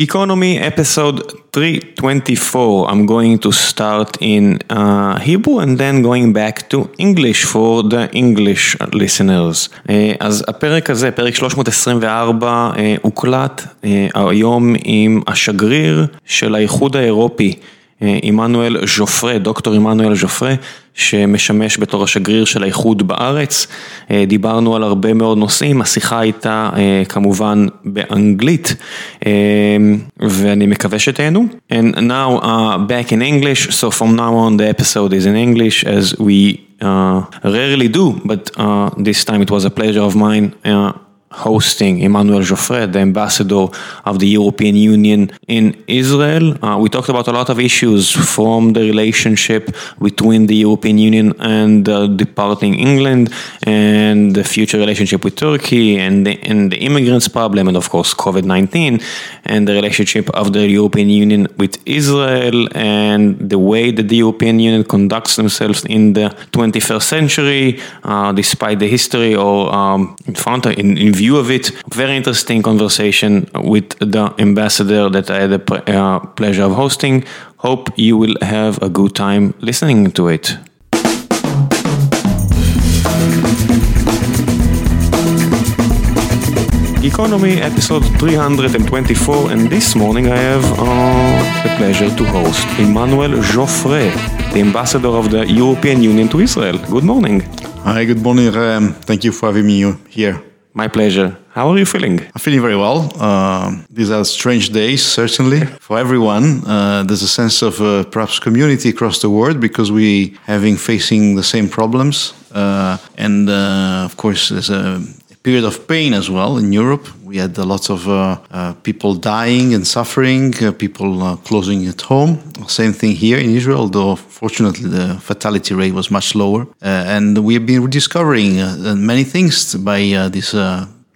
Geekonomy episode 324. I'm going to start in uh, Hebrew and then going back to English for the English listeners. Uh, אז הפרק הזה, פרק 324, uh, הוקלט uh, היום עם השגריר של האיחוד האירופי. עמנואל ז'ופרה, דוקטור עמנואל ז'ופרה, שמשמש בתור השגריר של האיחוד בארץ. דיברנו על הרבה מאוד נושאים, השיחה הייתה כמובן באנגלית, ואני מקווה שתהנו. And now uh, back in English, so from now on the episode is in English as we uh, rarely do, but uh, this time it was a pleasure of mine. Uh, hosting Emanuele Giaufret, the ambassador of the European Union in Israel. Uh, we talked about a lot of issues from the relationship between the European Union and uh, departing England and the future relationship with Turkey and the, and the immigrants problem and of course COVID-19 and the relationship of the European Union with Israel and the way that the European Union conducts themselves in the 21st century uh, despite the history or um, in front in, in view of it. Very interesting conversation with the ambassador that I had the uh, pleasure of hosting. Hope you will have a good time listening to it. Geekonomy episode 324 and this morning I have uh, the pleasure to host Emanuele Giaufret, the ambassador of the European Union to Israel. Good morning. Hi, good morning. Thank you for having me here. My pleasure. How are you feeling? I'm feeling very well. Uh, these are strange days, certainly, for everyone. Uh, there's a sense of uh, perhaps community across the world because we're having facing the same problems, uh, and uh, of course, there's a period of pain as well in Europe. We had a lot of uh, uh, people dying and suffering, uh, people closing at home. Same thing here in Israel, though fortunately the fatality rate was much lower. And we have been rediscovering many things by this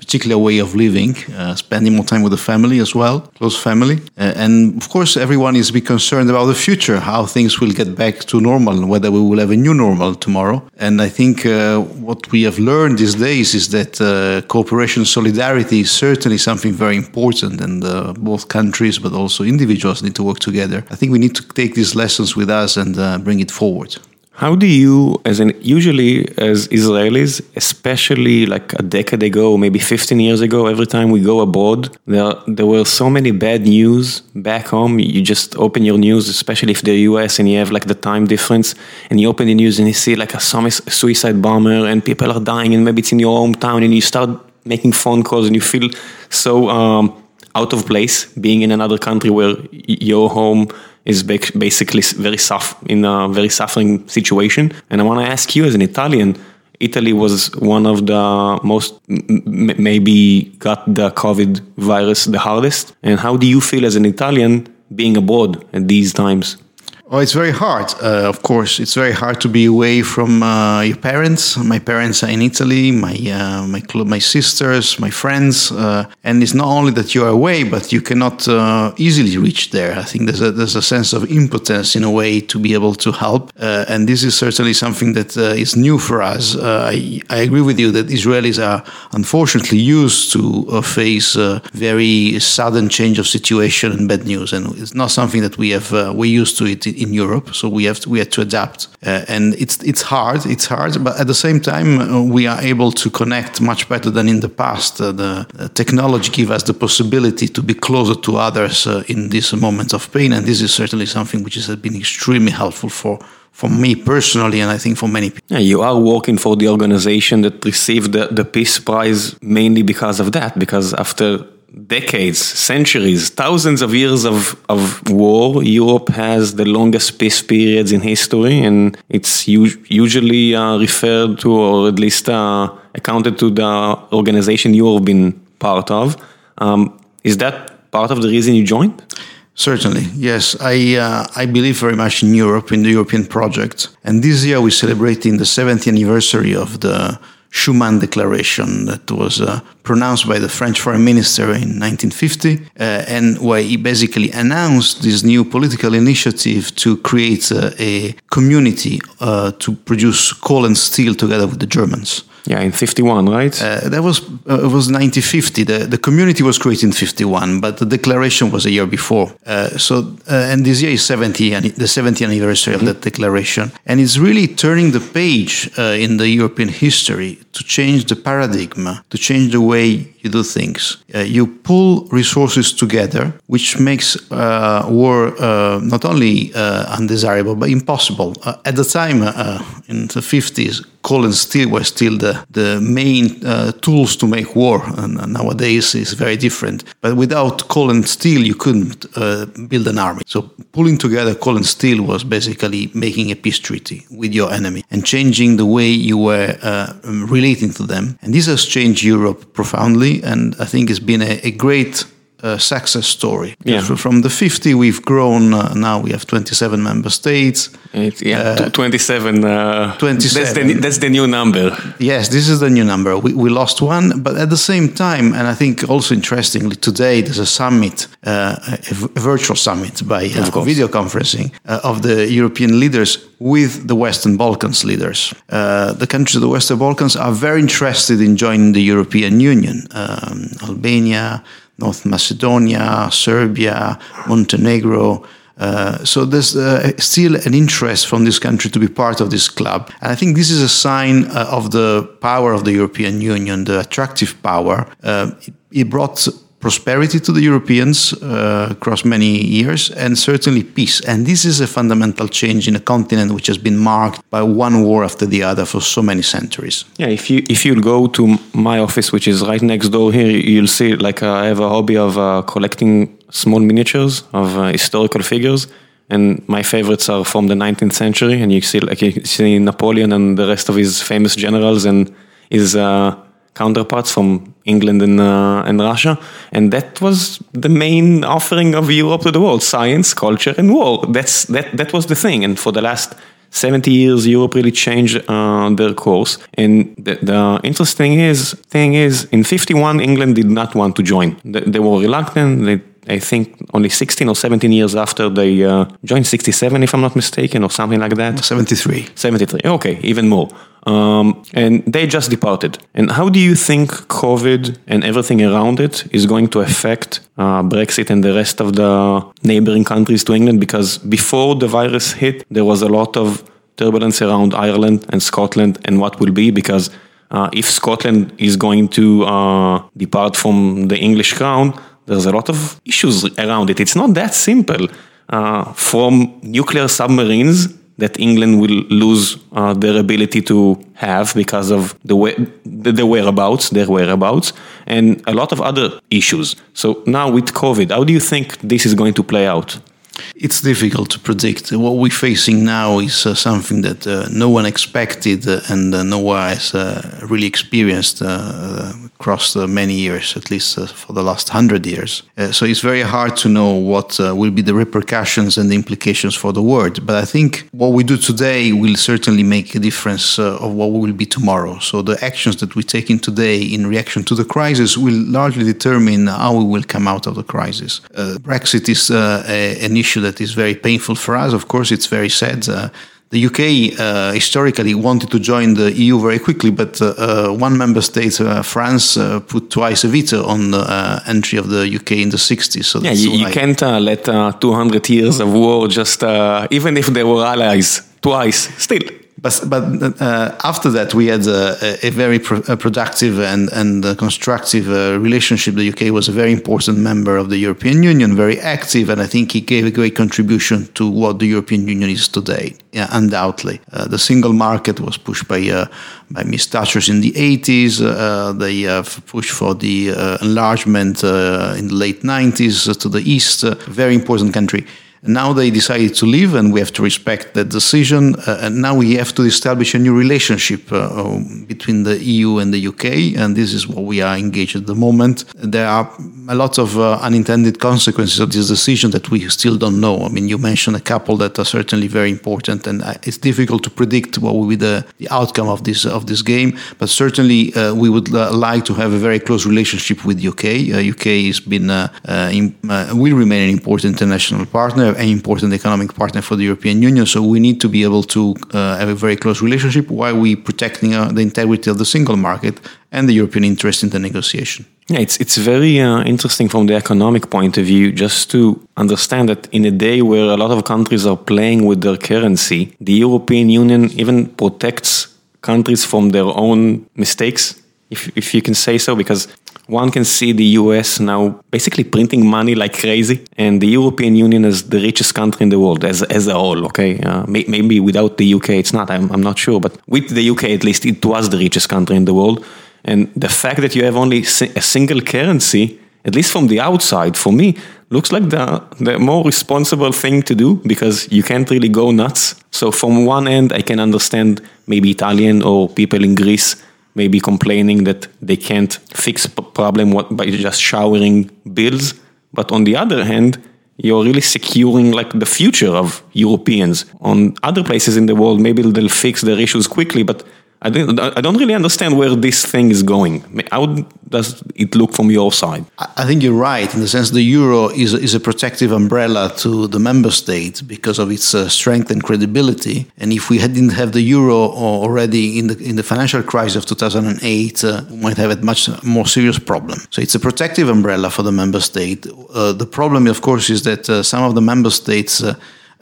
particular way of living, uh, spending more time with the family as well, close family. Uh, and of course, everyone is be concerned about the future, how things will get back to normal, whether we will have a new normal tomorrow. And I think uh, what we have learned these days is that uh, cooperation, solidarity is certainly something very important, and uh, both countries, but also individuals, need to work together. I think we need to take these lessons with us and uh, bring it forward. How do you, as in usually as Israelis, especially like a decade ago, maybe 15 years ago, every time we go abroad, there there were so many bad news back home. You just open your news, especially if they're US and you have like the time difference, and you open the news and you see like a suicide bomber and people are dying, and maybe it's in your hometown, and you start making phone calls and you feel so um, out of place being in another country where your home is basically very suff in a very suffering situation. And I want to ask you, as an Italian, Italy was one of the most maybe got the COVID virus the hardest. And how do you feel as an Italian being abroad at these times? Oh, it's very hard. Uh, of course, it's very hard to be away from uh, your parents. My parents are in Italy. My uh, my my sisters, my friends, uh, and it's not only that you are away, but you cannot uh, easily reach there. I think there's a there's a sense of impotence in a way to be able to help, uh, and this is certainly something that is new for us. I I agree with you that Israelis are unfortunately used to face very sudden change of situation and bad news, and it's not something that we have we're used to it in Europe, so we have to, we had to adapt, uh, and it's it's hard. It's hard, but at the same time, uh, we are able to connect much better than in the past. Uh, the technology gives us the possibility to be closer to others uh, in this moment of pain, and this is certainly something which has been extremely helpful for for me personally, and I think for many people. Yeah, you are working for the organization that received the, the Peace Prize mainly because of that, because after decades, centuries, thousands of years of, of war, Europe has the longest peace periods in history, and it's usually uh, referred to, or at least uh, accounted to the organization you have been part of. Um, is that part of the reason you joined? Certainly, yes. I uh, I believe very much in Europe, in the European project, and this year we're celebrating the 70th anniversary of the Schuman Declaration that was uh, pronounced by the French foreign minister in 1950, uh, and where he basically announced this new political initiative to create uh, a community uh, to produce coal and steel together with the Germans. Yeah, in 51, right? Uh, that was uh, it was 1950. The, the community was created in 51, but the declaration was a year before. Uh, so, uh, and this year is 70, and the 70th anniversary mm-hmm. of that declaration. And it's really turning the page uh, in the European history to change the paradigm, to change the way you do things. Uh, you pull resources together, which makes uh, war uh, not only uh, undesirable but impossible. Uh, at the time, uh, in the 50s, coal and steel were still the, the main tools to make war, and nowadays it's very different. But without coal and steel, you couldn't build an army. So pulling together coal and steel was basically making a peace treaty with your enemy and changing the way you were relating to them. And this has changed Europe profoundly and I think it's been a, a great uh, success story. Yeah. From the 50, we've grown. Uh, now we have 27 member states. It, yeah, uh, 27. Uh, 27. That's the, that's the, new number. Yes, this is the new number. We, we lost one, but at the same time, and I think also interestingly, today there's a summit, uh, a, virtual summit by uh, video conferencing of the European leaders with the Western Balkans leaders. the countries of the Western Balkans are very interested in joining the European Union. Um, Albania, North Macedonia, Serbia, Montenegro. Uh, so there's uh, still an interest from this country to be part of this club. And I think this is a sign uh, of the power of the European Union, the attractive power. Uh, it, it, brought prosperity to the Europeans uh, across many years and certainly peace. And this is a fundamental change in a continent which has been marked by one war after the other for so many centuries. Yeah, if you if you go to my office, which is right next door here, you'll see like uh, I have a hobby of uh, collecting small miniatures of uh, historical figures. And my favorites are from the 19th century, and you see like you see Napoleon and the rest of his famous generals and his uh, counterparts from England and, uh, and Russia. And that was the main offering of Europe to the world science, culture, and war. That's, that, that was the thing. And for the last 70 years, Europe really changed uh, their course. And the, the, interesting is, thing is, in 51, England did not want to join. They, they were reluctant. They, I think only 16 or 17 years after they uh, joined, 67 if I'm not mistaken, or something like that. 73. 73, okay, even more. Um, and they just departed. And how do you think COVID and everything around it is going to affect uh, Brexit and the rest of the neighboring countries to England? Because before the virus hit, there was a lot of turbulence around Ireland and Scotland and what will be because uh, if Scotland is going to uh, depart from the English crown, there's a lot of issues around it. It's not that simple. Uh, from nuclear submarines that England will lose uh, their ability to have because of the, way, the whereabouts, their whereabouts, and a lot of other issues. So now with COVID, how do you think this is going to play out? It's difficult to predict. What we're facing now is uh, something that uh, no one expected uh, and uh, no one has uh, really experienced uh, across many years, at least for the last hundred years. so it's very hard to know what will be the repercussions and the implications for the world. But I think what we do today will certainly make a difference of what will be tomorrow. So the actions that we're taking today in reaction to the crisis will largely determine how we will come out of the crisis. Brexit is an issue that is very painful for us. Of course, it's very sad. Uh, the UK uh, historically wanted to join the EU very quickly, but uh, uh one member state, uh, France, uh, put twice a veto on the entry of the UK in the 60s. So yeah, you, you can't let 200 years of war just, even if they were allies, twice, still. But, but uh, after that, we had a, a very pro a productive and, and constructive uh, relationship. The UK was a very important member of the European Union, very active, and I think he gave a great contribution to what the European Union is today, yeah, undoubtedly. Uh, the single market was pushed by, uh, by Ms. Thatcher in the 80s. Uh, they pushed for the uh, enlargement in the late 90s to the east, very important country. Now they decided to leave, and we have to respect that decision. Uh, and now we have to establish a new relationship uh, um, between the EU and the UK, and this is what we are engaged at the moment. There are a lot of uh, unintended consequences of this decision that we still don't know. I mean, you mentioned a couple that are certainly very important, and uh, it's difficult to predict what will be the, the outcome of this of this game. But certainly, uh, we would uh, like to have a very close relationship with the UK. UK has been in, will remain an important international partner an important economic partner for the European Union. So we need to be able to uh, have a very close relationship while we protecting uh, the integrity of the single market and the European interest in the negotiation. Yeah, it's it's very uh, interesting from the economic point of view, just to understand that in a day where a lot of countries are playing with their currency, the European Union even protects countries from their own mistakes, if if you can say so, because one can see the US now basically printing money like crazy, and the European Union is the richest country in the world as, as a whole. Okay, uh, may, maybe without the UK it's not. I'm, I'm not sure, but with the UK at least, it was the richest country in the world. And the fact that you have only a single currency, at least from the outside, for me, looks like the, the more responsible thing to do because you can't really go nuts. So, from one end, I can understand maybe Italian or people in Greece maybe complaining that they can't fix a problem by just showering bills. But on the other hand, you're really securing like the future of Europeans. On other places in the world, maybe they'll fix their issues quickly, but I don't, I don't really understand where this thing is going. How does it look from your side? I think you're right in the sense the euro is, is a protective umbrella to the member states because of its uh, strength and credibility. And if we didn't have the euro already in the in the financial crisis of 2008, uh, we might have a much more serious problem. So it's a protective umbrella for the member state. Uh, the problem, of course, is that uh, some of the member states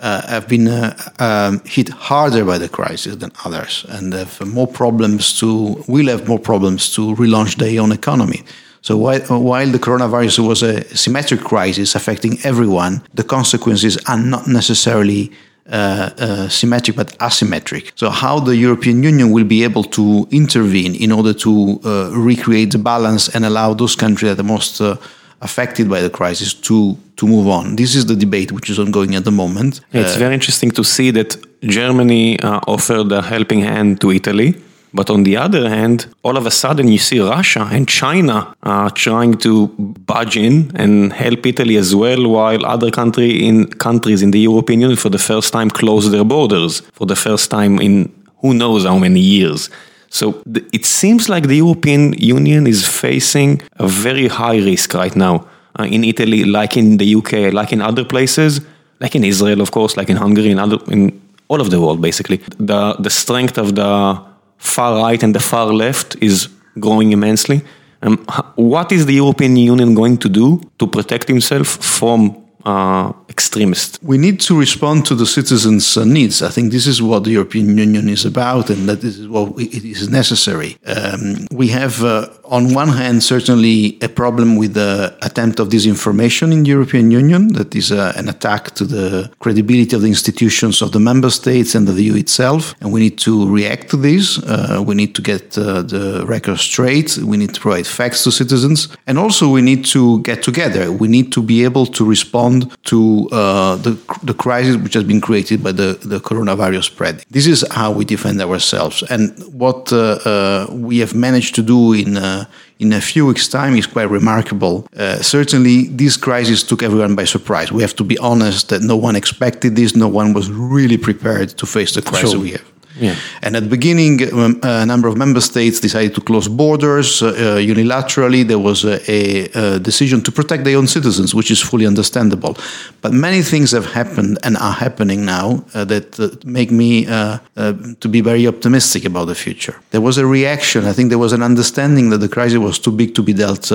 uh, have been uh, um, hit harder by the crisis than others and have more problems to will have more problems to relaunch their own economy. So while, while the coronavirus was a symmetric crisis affecting everyone, the consequences are not necessarily uh, uh, symmetric but asymmetric. So, how the European Union will be able to intervene in order to uh, recreate the balance and allow those countries that are most uh, affected by the crisis to to move on. This is the debate which is ongoing at the moment. It's uh, very interesting to see that Germany uh, offered a helping hand to Italy. But on the other hand, all of a sudden you see Russia and China uh, trying to budge in and help Italy as well, while other country in countries in the European Union for the first time close their borders for the first time in who knows how many years. So it seems like the European Union is facing a very high risk right now uh, in Italy, like in the UK, like in other places, like in Israel, of course, like in Hungary, and other in all of the world, basically. The the strength of the far right and the far left is growing immensely. Um, what is the European Union going to do to protect himself from uh, extremist. We need to respond to the citizens' uh, needs. I think this is what the European Union is about, and that is what it is necessary. Um, we have, uh, on one hand, certainly a problem with the attempt of disinformation in the European Union. That is uh, an attack to the credibility of the institutions of the member states and the EU itself, and we need to react to this. Uh, we need to get uh, the record straight. We need to provide facts to citizens, and also we need to get together. We need to be able to respond to uh, the, the crisis which has been created by the, the coronavirus spread. This is how we defend ourselves. And what uh, we have managed to do in, uh, in a few weeks' time is quite remarkable. Uh, certainly, this crisis took everyone by surprise. We have to be honest that no one expected this, no one was really prepared to face the crisis sure. we have. Yeah. And at the beginning, um, a number of member states decided to close borders uh, uh unilaterally. There was a, a, decision to protect their own citizens, which is fully understandable. But many things have happened and are happening now uh, that uh, make me uh, uh, to be very optimistic about the future. There was a reaction. I think there was an understanding that the crisis was too big to be dealt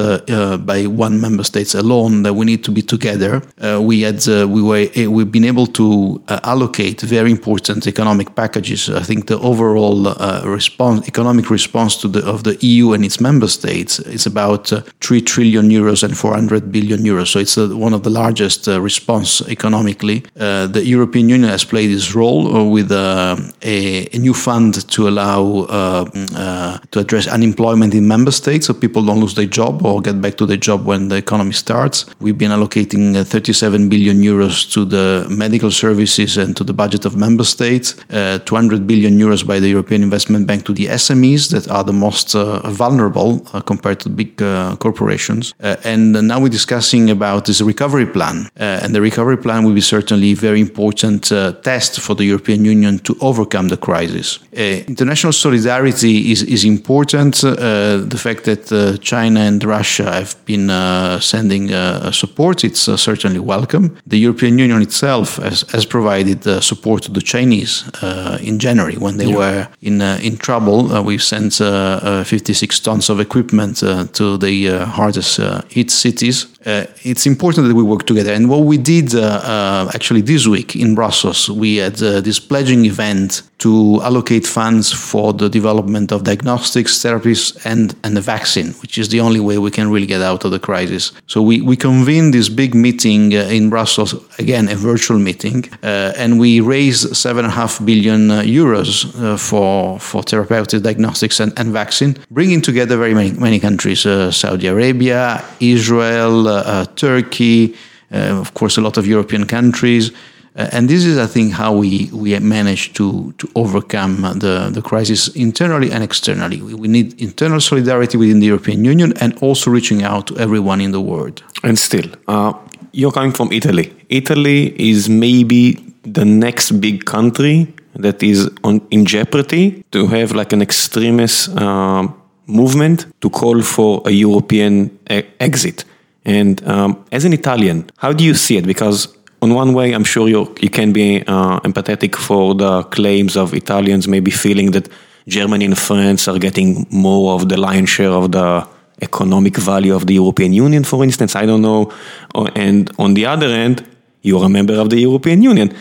by one member state alone. That we need to be together. we had we were we've been able to allocate very important economic packages think the overall uh, response, economic response to the of the EU and its member states is about uh, three trillion euros and 400 billion euros. So it's uh, one of the largest uh, response economically. Uh, the European Union has played its role uh, with a, a, new fund to allow to address unemployment in member states, so people don't lose their job or get back to their job when the economy starts. We've been allocating 37 billion euros to the medical services and to the budget of member states, 200 billion billion euros by the European Investment Bank to the SMEs that are the most uh, vulnerable uh, compared to big uh, corporations. Uh, and now we're discussing about this recovery plan. Uh, and the recovery plan will be certainly a very important uh, test for the European Union to overcome the crisis. international solidarity is, is important. the fact that China and Russia have been sending support, it's certainly welcome. The European Union itself has, has provided support to the Chinese in January when they yeah. were in, uh, in trouble. Uh, we sent uh, 56 tons of equipment to the hardest hit cities uh, it's important that we work together. And what we did uh, uh, actually this week in Brussels, we had uh, this pledging event to allocate funds for the development of diagnostics, therapies, and, and the vaccine, which is the only way we can really get out of the crisis. So we, we convened this big meeting uh, in Brussels, again, a virtual meeting, and we raised 7.5 billion euros for, for therapeutic diagnostics and, and vaccine, bringing together very many, many countries Saudi Arabia, Israel, Turkey, uh, of course, a lot of European countries. Uh, and this is, I think, how we, we managed to, to overcome the, the crisis internally and externally. We, we need internal solidarity within the European Union and also reaching out to everyone in the world. And still, uh, you're coming from Italy. Italy is maybe the next big country that is on, in jeopardy to have like an extremist uh, movement to call for a European e- exit. And um, as an Italian, how do you see it? Because on one way, I'm sure you you can be uh, empathetic for the claims of Italians maybe feeling that Germany and France are getting more of the lion's share of the economic value of the European Union, for instance. I don't know. And on the other end, you're a member of the European Union.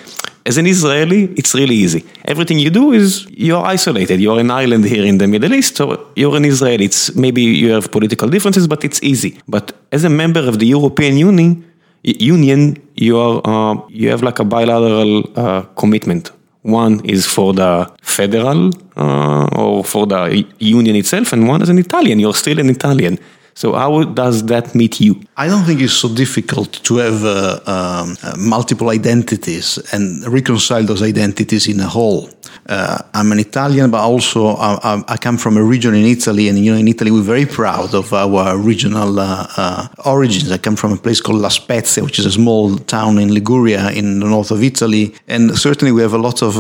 As an Israeli, it's really easy. Everything you do is you're isolated. You're an island here in the Middle East, so you're an Israeli. It's maybe you have political differences, but it's easy. But as a member of the European Union, Union, you are uh, you have like a bilateral uh, commitment. One is for the federal uh, or for the union itself, and one is an Italian. You're still an Italian. So how does that meet you? I don't think it's so difficult to have uh, um, uh, multiple identities and reconcile those identities in a whole. Uh, I'm an Italian, but also uh, I, I, come from a region in Italy, and you know, in Italy we're very proud of our regional uh, uh, origins. I come from a place called La Spezia, which is a small town in Liguria, in the north of Italy, and certainly we have a lot of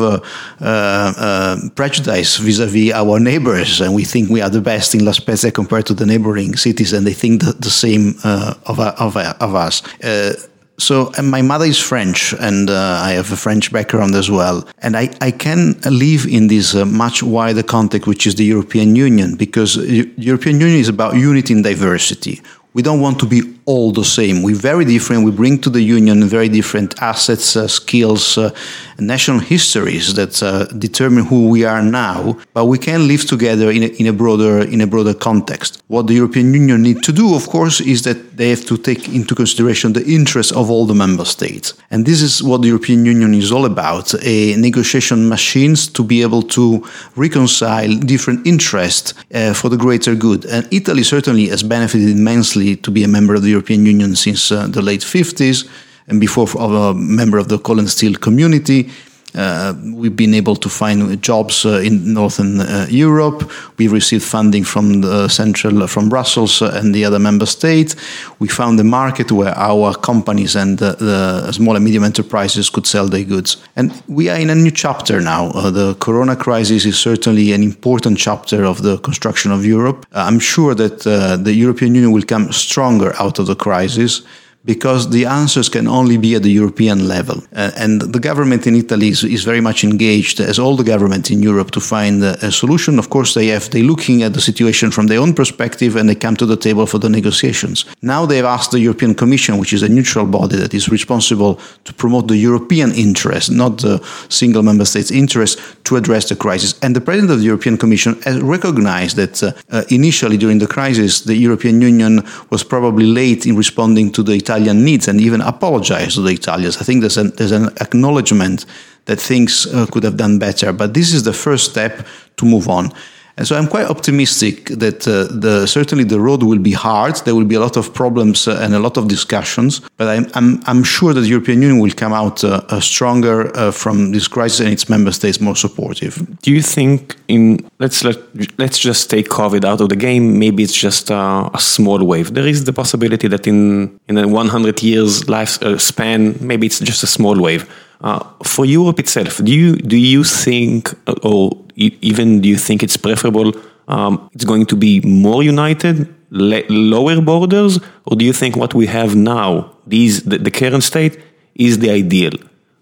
prejudice vis-à-vis our neighbors, and we think we are the best in La Spezia compared to the neighboring cities and they think the, the same uh, of, of, of us. Uh, so my mother is French, and uh, I have a French background as well. And I, I can live in this uh, much wider context, which is the European Union, because the European Union is about unity in diversity. We don't want to be all the same. We're very different. We bring to the union very different assets, uh, skills, uh, national histories that uh, determine who we are now. But we can live together in a, in a broader in a broader context. What the European Union need to do, of course, is that they have to take into consideration the interests of all the member states. And this is what the European Union is all about: a negotiation machines to be able to reconcile different interests uh, for the greater good. And Italy certainly has benefited immensely to be a member of the European Union since uh, the late 50s and before a member of the coal and steel community. Uh, we've been able to find jobs uh, in northern uh, Europe. We received funding from the central, uh, from Brussels uh, and the other member states. We found a market where our companies and the small and medium enterprises could sell their goods. And we are in a new chapter now. Uh, the Corona crisis is certainly an important chapter of the construction of Europe. I'm sure that the European Union will come stronger out of the crisis because the answers can only be at the European level. Uh, and the government in Italy is, is, very much engaged, as all the governments in Europe, to find a, a, solution. Of course, they have they're looking at the situation from their own perspective, and they come to the table for the negotiations. Now they've asked the European Commission, which is a neutral body that is responsible to promote the European interest, not the single member states' interest, to address the crisis. And the president of the European Commission has recognized that uh, uh, initially during the crisis, the European Union was probably late in responding to the Italian Italian needs and even apologize to the Italians. I think there's an, there's an acknowledgement that things uh, could have done better, but this is the first step to move on. And so I'm quite optimistic that uh, the, certainly the road will be hard. There will be a lot of problems uh, and a lot of discussions, but I'm, I'm, I'm sure that the European Union will come out uh, uh stronger uh, from this crisis and its member states more supportive. Do you think in let's let, let's just take COVID out of the game? Maybe it's just a small wave. There is the possibility that in in a 100 years lifespan, maybe it's just a small wave. Uh, for Europe itself, do you do you think, or even do you think it's preferable? Um, it's going to be more united, lower borders, or do you think what we have now, these the, the current state, is the ideal?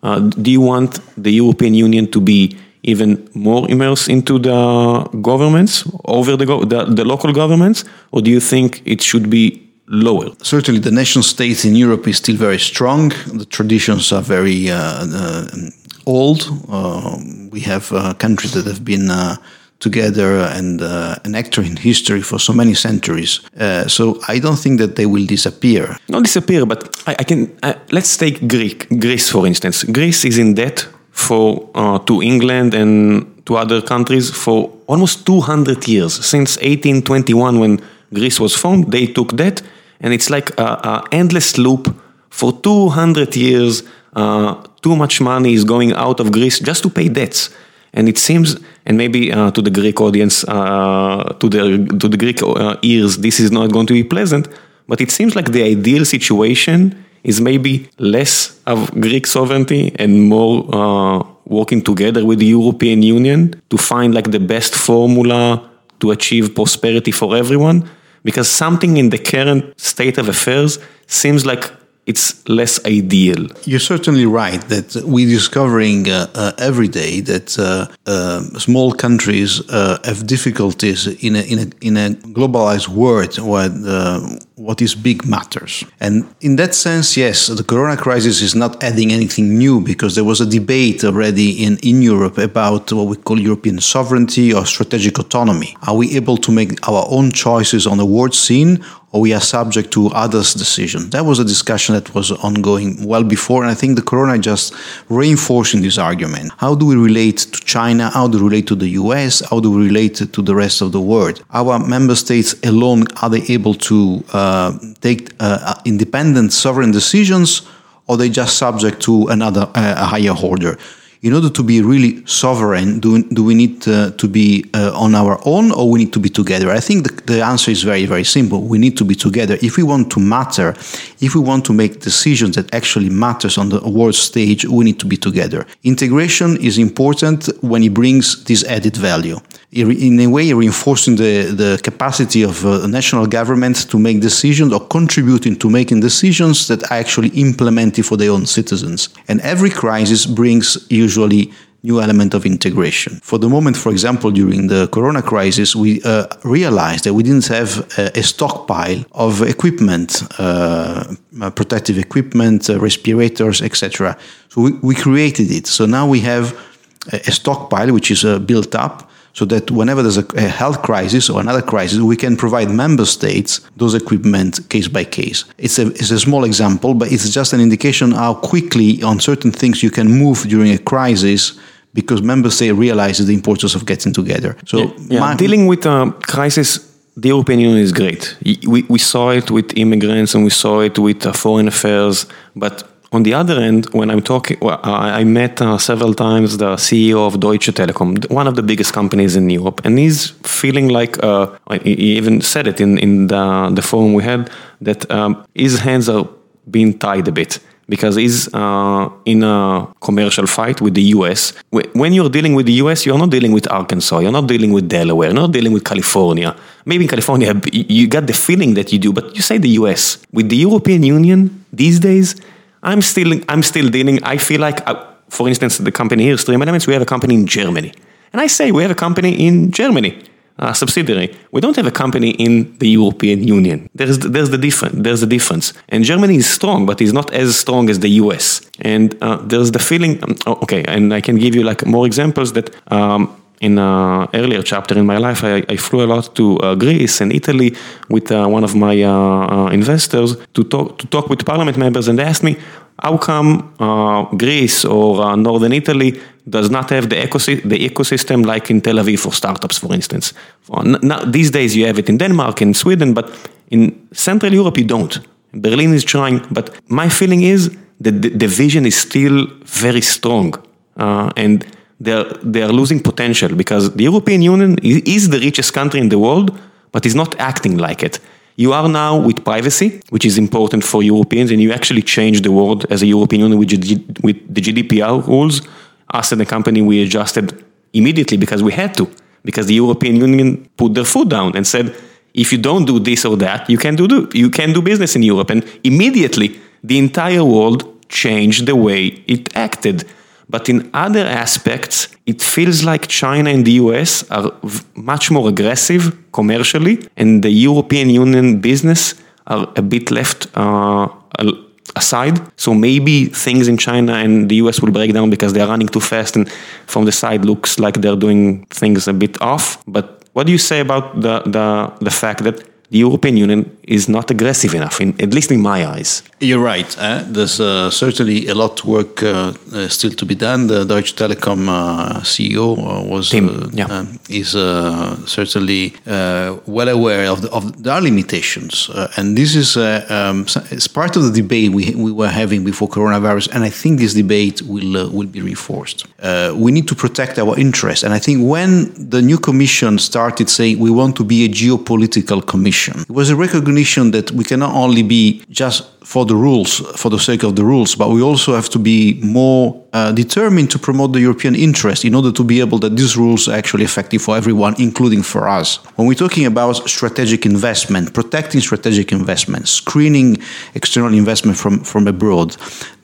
Uh, do you want the European Union to be even more immersed into the governments over the, the, the local governments, or do you think it should be lower. Certainly, the nation state in Europe is still very strong. The traditions are very uh, uh, old. Uh, we have uh, countries that have been uh, together and uh, an actor in history for so many centuries. so I don't think that they will disappear. Not disappear, but I, I can. let's take Greek, Greece, for instance. Greece is in debt for to England and to other countries for almost 200 years since 1821 when Greece was formed. They took debt and it's like an endless loop for 200 years. Uh, too much money is going out of Greece just to pay debts. And it seems, and maybe uh, to the Greek audience, uh, to the to the Greek uh, ears, this is not going to be pleasant. But it seems like the ideal situation is maybe less of Greek sovereignty and more uh, working together with the European Union to find like the best formula to achieve prosperity for everyone because something in the current state of affairs seems like it's less ideal. You're certainly right that we're discovering uh, uh, every day that uh, uh small countries uh, have difficulties in a, in a, in a globalized world where uh, what is big matters. And in that sense, yes, the corona crisis is not adding anything new because there was a debate already in, in Europe about what we call European sovereignty or strategic autonomy. Are we able to make our own choices on the world scene or we are subject to others' decisions? That was a discussion that was ongoing well before, and I think the corona just reinforcing this argument. How do we relate to China? How do we relate to the US? How do we relate to the rest of the world? Our member states alone, are they able to uh, uh, take uh, independent sovereign decisions or they just subject to another uh, a higher order in order to be really sovereign, do, do we need uh, to be uh, on our own or we need to be together? I think the, the, answer is very, very simple. We need to be together. If we want to matter, if we want to make decisions that actually matters on the world stage, we need to be together. Integration is important when it brings this added value. In a way, reinforcing the, the capacity of uh, national governments to make decisions or contributing to making decisions that are actually implemented for their own citizens. And every crisis brings usually new element of integration. For the moment, for example, during the corona crisis, we uh, realized that we didn't have a, a stockpile of equipment, uh, protective equipment, uh, respirators, etc. So we, we, created it. So now we have a, a stockpile which is uh, built up so that whenever there's a, a, health crisis or another crisis, we can provide member states those equipment case by case. It's a, it's a small example, but it's just an indication how quickly on certain things you can move during a crisis because member states realize the importance of getting together. So yeah, yeah. My, dealing with a crisis the European Union is great. We, we saw it with immigrants and we saw it with uh, foreign affairs, but on the other end, when I'm talking, well, I, met uh, several times the CEO of Deutsche Telekom, one of the biggest companies in Europe, and he's feeling like, uh, he even said it in, in the, the forum we had, that um, his hands are being tied a bit because he's uh, in a commercial fight with the US. When you're dealing with the US, you're not dealing with Arkansas, you're not dealing with Delaware, you're not dealing with California. Maybe in California, you got the feeling that you do, but you say the US. With the European Union these days, I'm still, I'm still dealing, I feel like, uh, for instance, the company here, Stream Elements, we have a company in Germany. And I say we have a company in Germany, a subsidiary. We don't have a company in the European Union. There's, there's, the, difference, there's the difference. And Germany is strong, but it's not as strong as the US. And uh, there's the feeling, um, okay, and I can give you like more examples that um, in an earlier chapter in my life, I, I flew a lot to uh, Greece and Italy with uh, one of my uh, uh, investors to talk to talk with parliament members, and they asked me, how come uh, Greece or uh, northern Italy does not have the, ecosi- the ecosystem like in Tel Aviv for startups, for instance. For, these days you have it in Denmark and Sweden, but in Central Europe you don't. Berlin is trying, but my feeling is that the, the vision is still very strong. Uh, and they're, they are losing potential because the European Union is the richest country in the world, but is not acting like it. You are now with privacy, which is important for Europeans, and you actually change the world as a European Union with, with the GDPR rules. Us as a company, we adjusted immediately because we had to, because the European Union put their foot down and said, if you don't do this or that, you can do, you can do business in Europe. And immediately, the entire world changed the way it acted. But in other aspects, it feels like China and the US are much more aggressive commercially, and the European Union business are a bit left uh, aside. So maybe things in China and the US will break down because they're running too fast, and from the side looks like they're doing things a bit off. But what do you say about the, the, the fact that the European Union is not aggressive enough, in, at least in my eyes. You're right. Eh? There's uh, certainly a lot of work uh, uh, still to be done. The Deutsche Telekom uh, CEO uh, was Tim, uh, yeah. is certainly well aware of the, of there are limitations, and this is um, it's part of the debate we, we were having before coronavirus, and I think this debate will will be reinforced. we need to protect our interests, and I think when the new Commission started saying we want to be a geopolitical commission, it was a recognition recognition that we cannot only be just for the rules, for the sake of the rules, but we also have to be more uh, determined to promote the European interest in order to be able that these rules are actually effective for everyone, including for us. When we're talking about strategic investment, protecting strategic investment, screening external investment from, from abroad,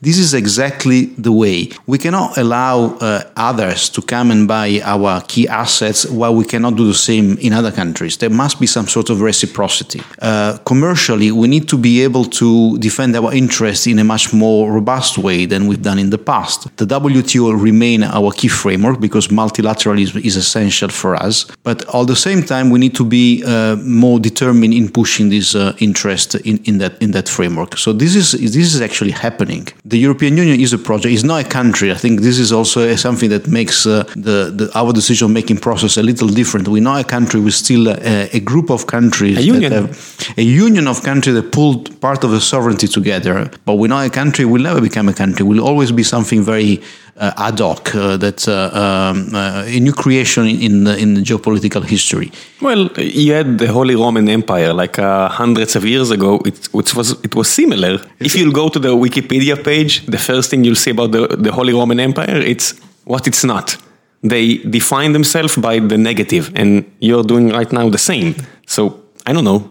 this is exactly the way. We cannot allow uh, others to come and buy our key assets while we cannot do the same in other countries. There must be some sort of reciprocity. Uh, commercially, we need to be able to defend our interests in a much more robust way than we've done in the past. The WTO will remain our key framework because multilateralism is essential for us. But at the same time, we need to be uh, more determined in pushing this uh, interest in, in that in that framework. So this is this is actually happening. The European Union is a project. It's not a country. I think this is also something that makes uh, the, the, our decision making process a little different. We're not a country. We're still a, a group of countries. A union. Have, a union of countries that pulled part of the together. But we're not a country, we'll never become a country. We'll always be something very uh, ad hoc, uh, that's uh, um, uh, a new creation in the, in geopolitical history. Well, you had the Holy Roman Empire like uh, hundreds of years ago. It, it, was, it was similar. If you'll go to the Wikipedia page, the first thing you'll see about the, the Holy Roman Empire, it's what it's not. They define themselves by the negative, and you're doing right now the same. So I don't know.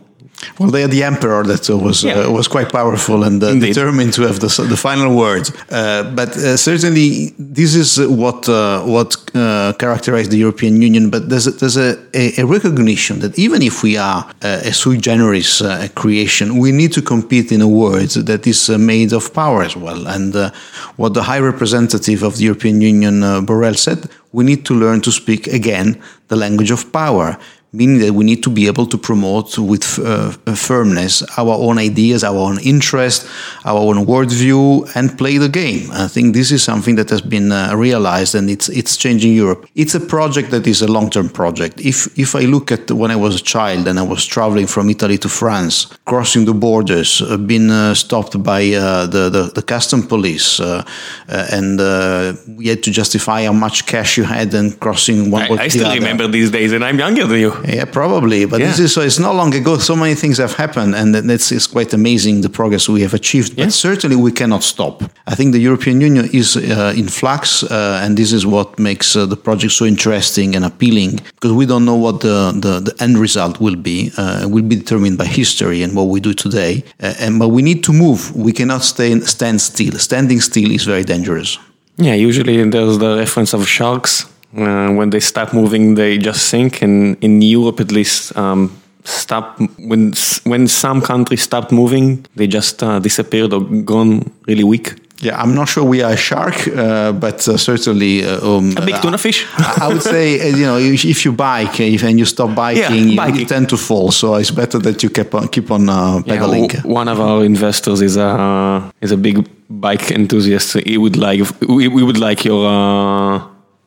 Well, they had the emperor that was yeah. uh, was quite powerful and uh, determined to have the, the final word. Uh, but uh, certainly, this is what uh, what uh, characterized the European Union. But there's a, there's a, a, recognition that even if we are a sui generis creation, we need to compete in a world that is made of power as well. And what the High Representative of the European Union, Borrell, said: we need to learn to speak again the language of power meaning that we need to be able to promote with uh, firmness our own ideas, our own interest, our own worldview, and play the game. I think this is something that has been uh, realized, and it's it's changing Europe. It's a project that is a long-term project. If if I look at when I was a child and I was traveling from Italy to France, crossing the borders, uh, being uh, stopped by uh, the, the, the custom police, uh, and we had to justify how much cash you had and crossing one. I, I still remember these days, and I'm younger than you. Yeah, probably. But yeah. this is so it's not long ago. So many things have happened, and it's, it's quite amazing the progress we have achieved. Yeah. But certainly we cannot stop. I think the European Union is uh, in flux, uh, and this is what makes uh, the project so interesting and appealing because we don't know what the, the, the end result will be. Uh, it will be determined by history and what we do today. Uh, and but we need to move. We cannot stay stand still. Standing still is very dangerous. Yeah, usually there's the reference of sharks uh, when they stop moving, they just sink. And in Europe, at least, um, stop when when some countries stopped moving, they just uh, disappeared or gone really weak. Yeah, I'm not sure we are a shark, uh, but uh, certainly uh, um, a big tuna fish. I would say, uh, you know, if, if you bike if, and you stop biking, yeah, you tend to fall. So it's better that you keep on keep on uh, pedaling. Yeah, one of our investors is a is a big bike enthusiast. He would like we, we would like your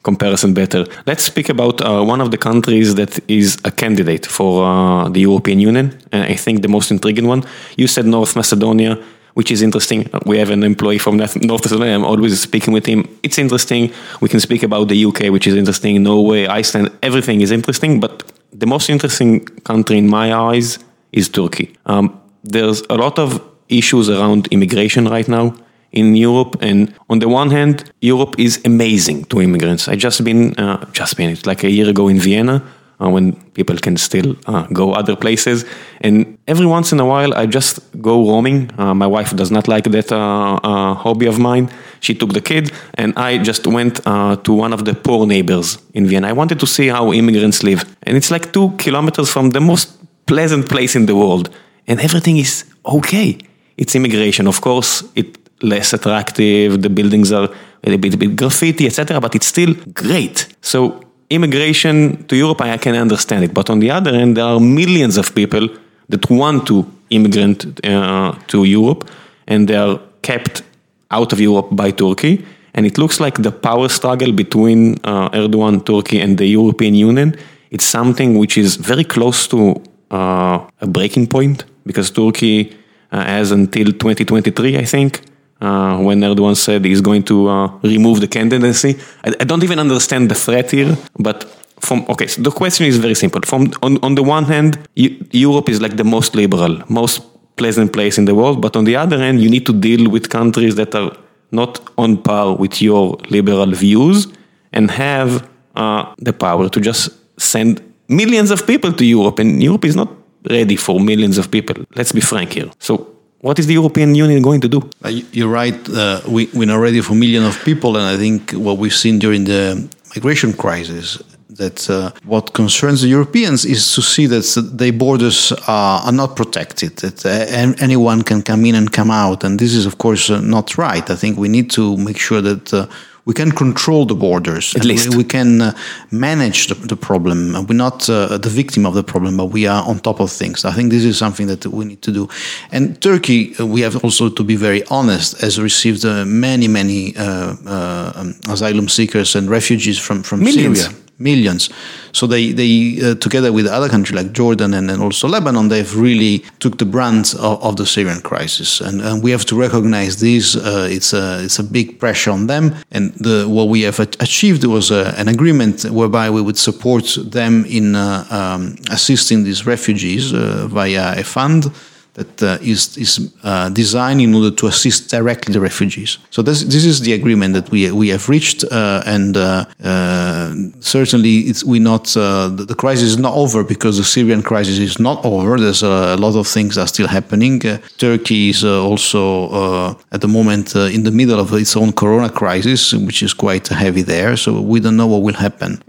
comparison better. Let's speak about uh, one of the countries that is a candidate for uh, the European Union. And I think the most intriguing one. You said North Macedonia, which is interesting. We have an employee from North Macedonia. I'm always speaking with him. It's interesting. We can speak about the UK, which is interesting. Norway, Iceland, everything is interesting. But the most interesting country in my eyes is Turkey. Um, there's a lot of issues around immigration right now in Europe. And on the one hand, Europe is amazing to immigrants. I just been, uh, just been, it's like a year ago in Vienna. Uh, when people can still uh, go other places. And every once in a while, I just go roaming. Uh, my wife does not like that uh, uh, hobby of mine. She took the kid, and I just went uh, to one of the poor neighbors in Vienna. I wanted to see how immigrants live. And it's like two kilometers from the most pleasant place in the world. And everything is okay. It's immigration. Of course, it less attractive, the buildings are a bit, a bit graffiti, etc., but it's still great. So immigration to Europe, I can understand it. But on the other hand, there are millions of people that want to immigrant uh, to Europe, and they are kept out of Europe by Turkey. And it looks like the power struggle between uh, Erdogan, Turkey, and the European Union. It's something which is very close to uh, a breaking point because Turkey uh, has until 2023, I think, uh, when Erdogan said he's going to uh, remove the candidacy. I, I, don't even understand the threat here, but from okay, so the question is very simple. From on, on the one hand, Europe is like the most liberal, most pleasant place in the world, but on the other hand, you need to deal with countries that are not on par with your liberal views and have uh, the power to just send millions of people to Europe, and Europe is not ready for millions of people. Let's be frank here. So what is the European Union going to do? Uh, you're right. Uh, we, we're not ready for millions of people, and I think what we've seen during the migration crisis that uh, what concerns the Europeans is to see that their borders are, are not protected, that uh, anyone can come in and come out. And this is, of course, uh, not right. I think we need to make sure that uh, we can control the borders. At least. We, we can uh, manage the, the, problem. We're not uh, the victim of the problem, but we are on top of things. I think this is something that we need to do. And Turkey, uh, we have also to be very honest, has received uh, many, many uh, uh, um, asylum seekers and refugees from, from Millions. Syria millions. So they, they uh, together with other countries like Jordan and, and also Lebanon, they've really took the brunt of, of the Syrian crisis. And, and we have to recognize this. Uh, it's, a, it's a big pressure on them. And the, what we have achieved was a, uh, an agreement whereby we would support them in uh, um, assisting these refugees uh, via a fund that uh, is is uh, designed in order to assist directly the refugees. So this this is the agreement that we we have reached, uh, and uh, uh, certainly it's we not uh, the, the, crisis is not over because the Syrian crisis is not over. There's a lot of things are still happening. Turkey is also at the moment in the middle of its own Corona crisis, which is quite heavy there. So we don't know what will happen.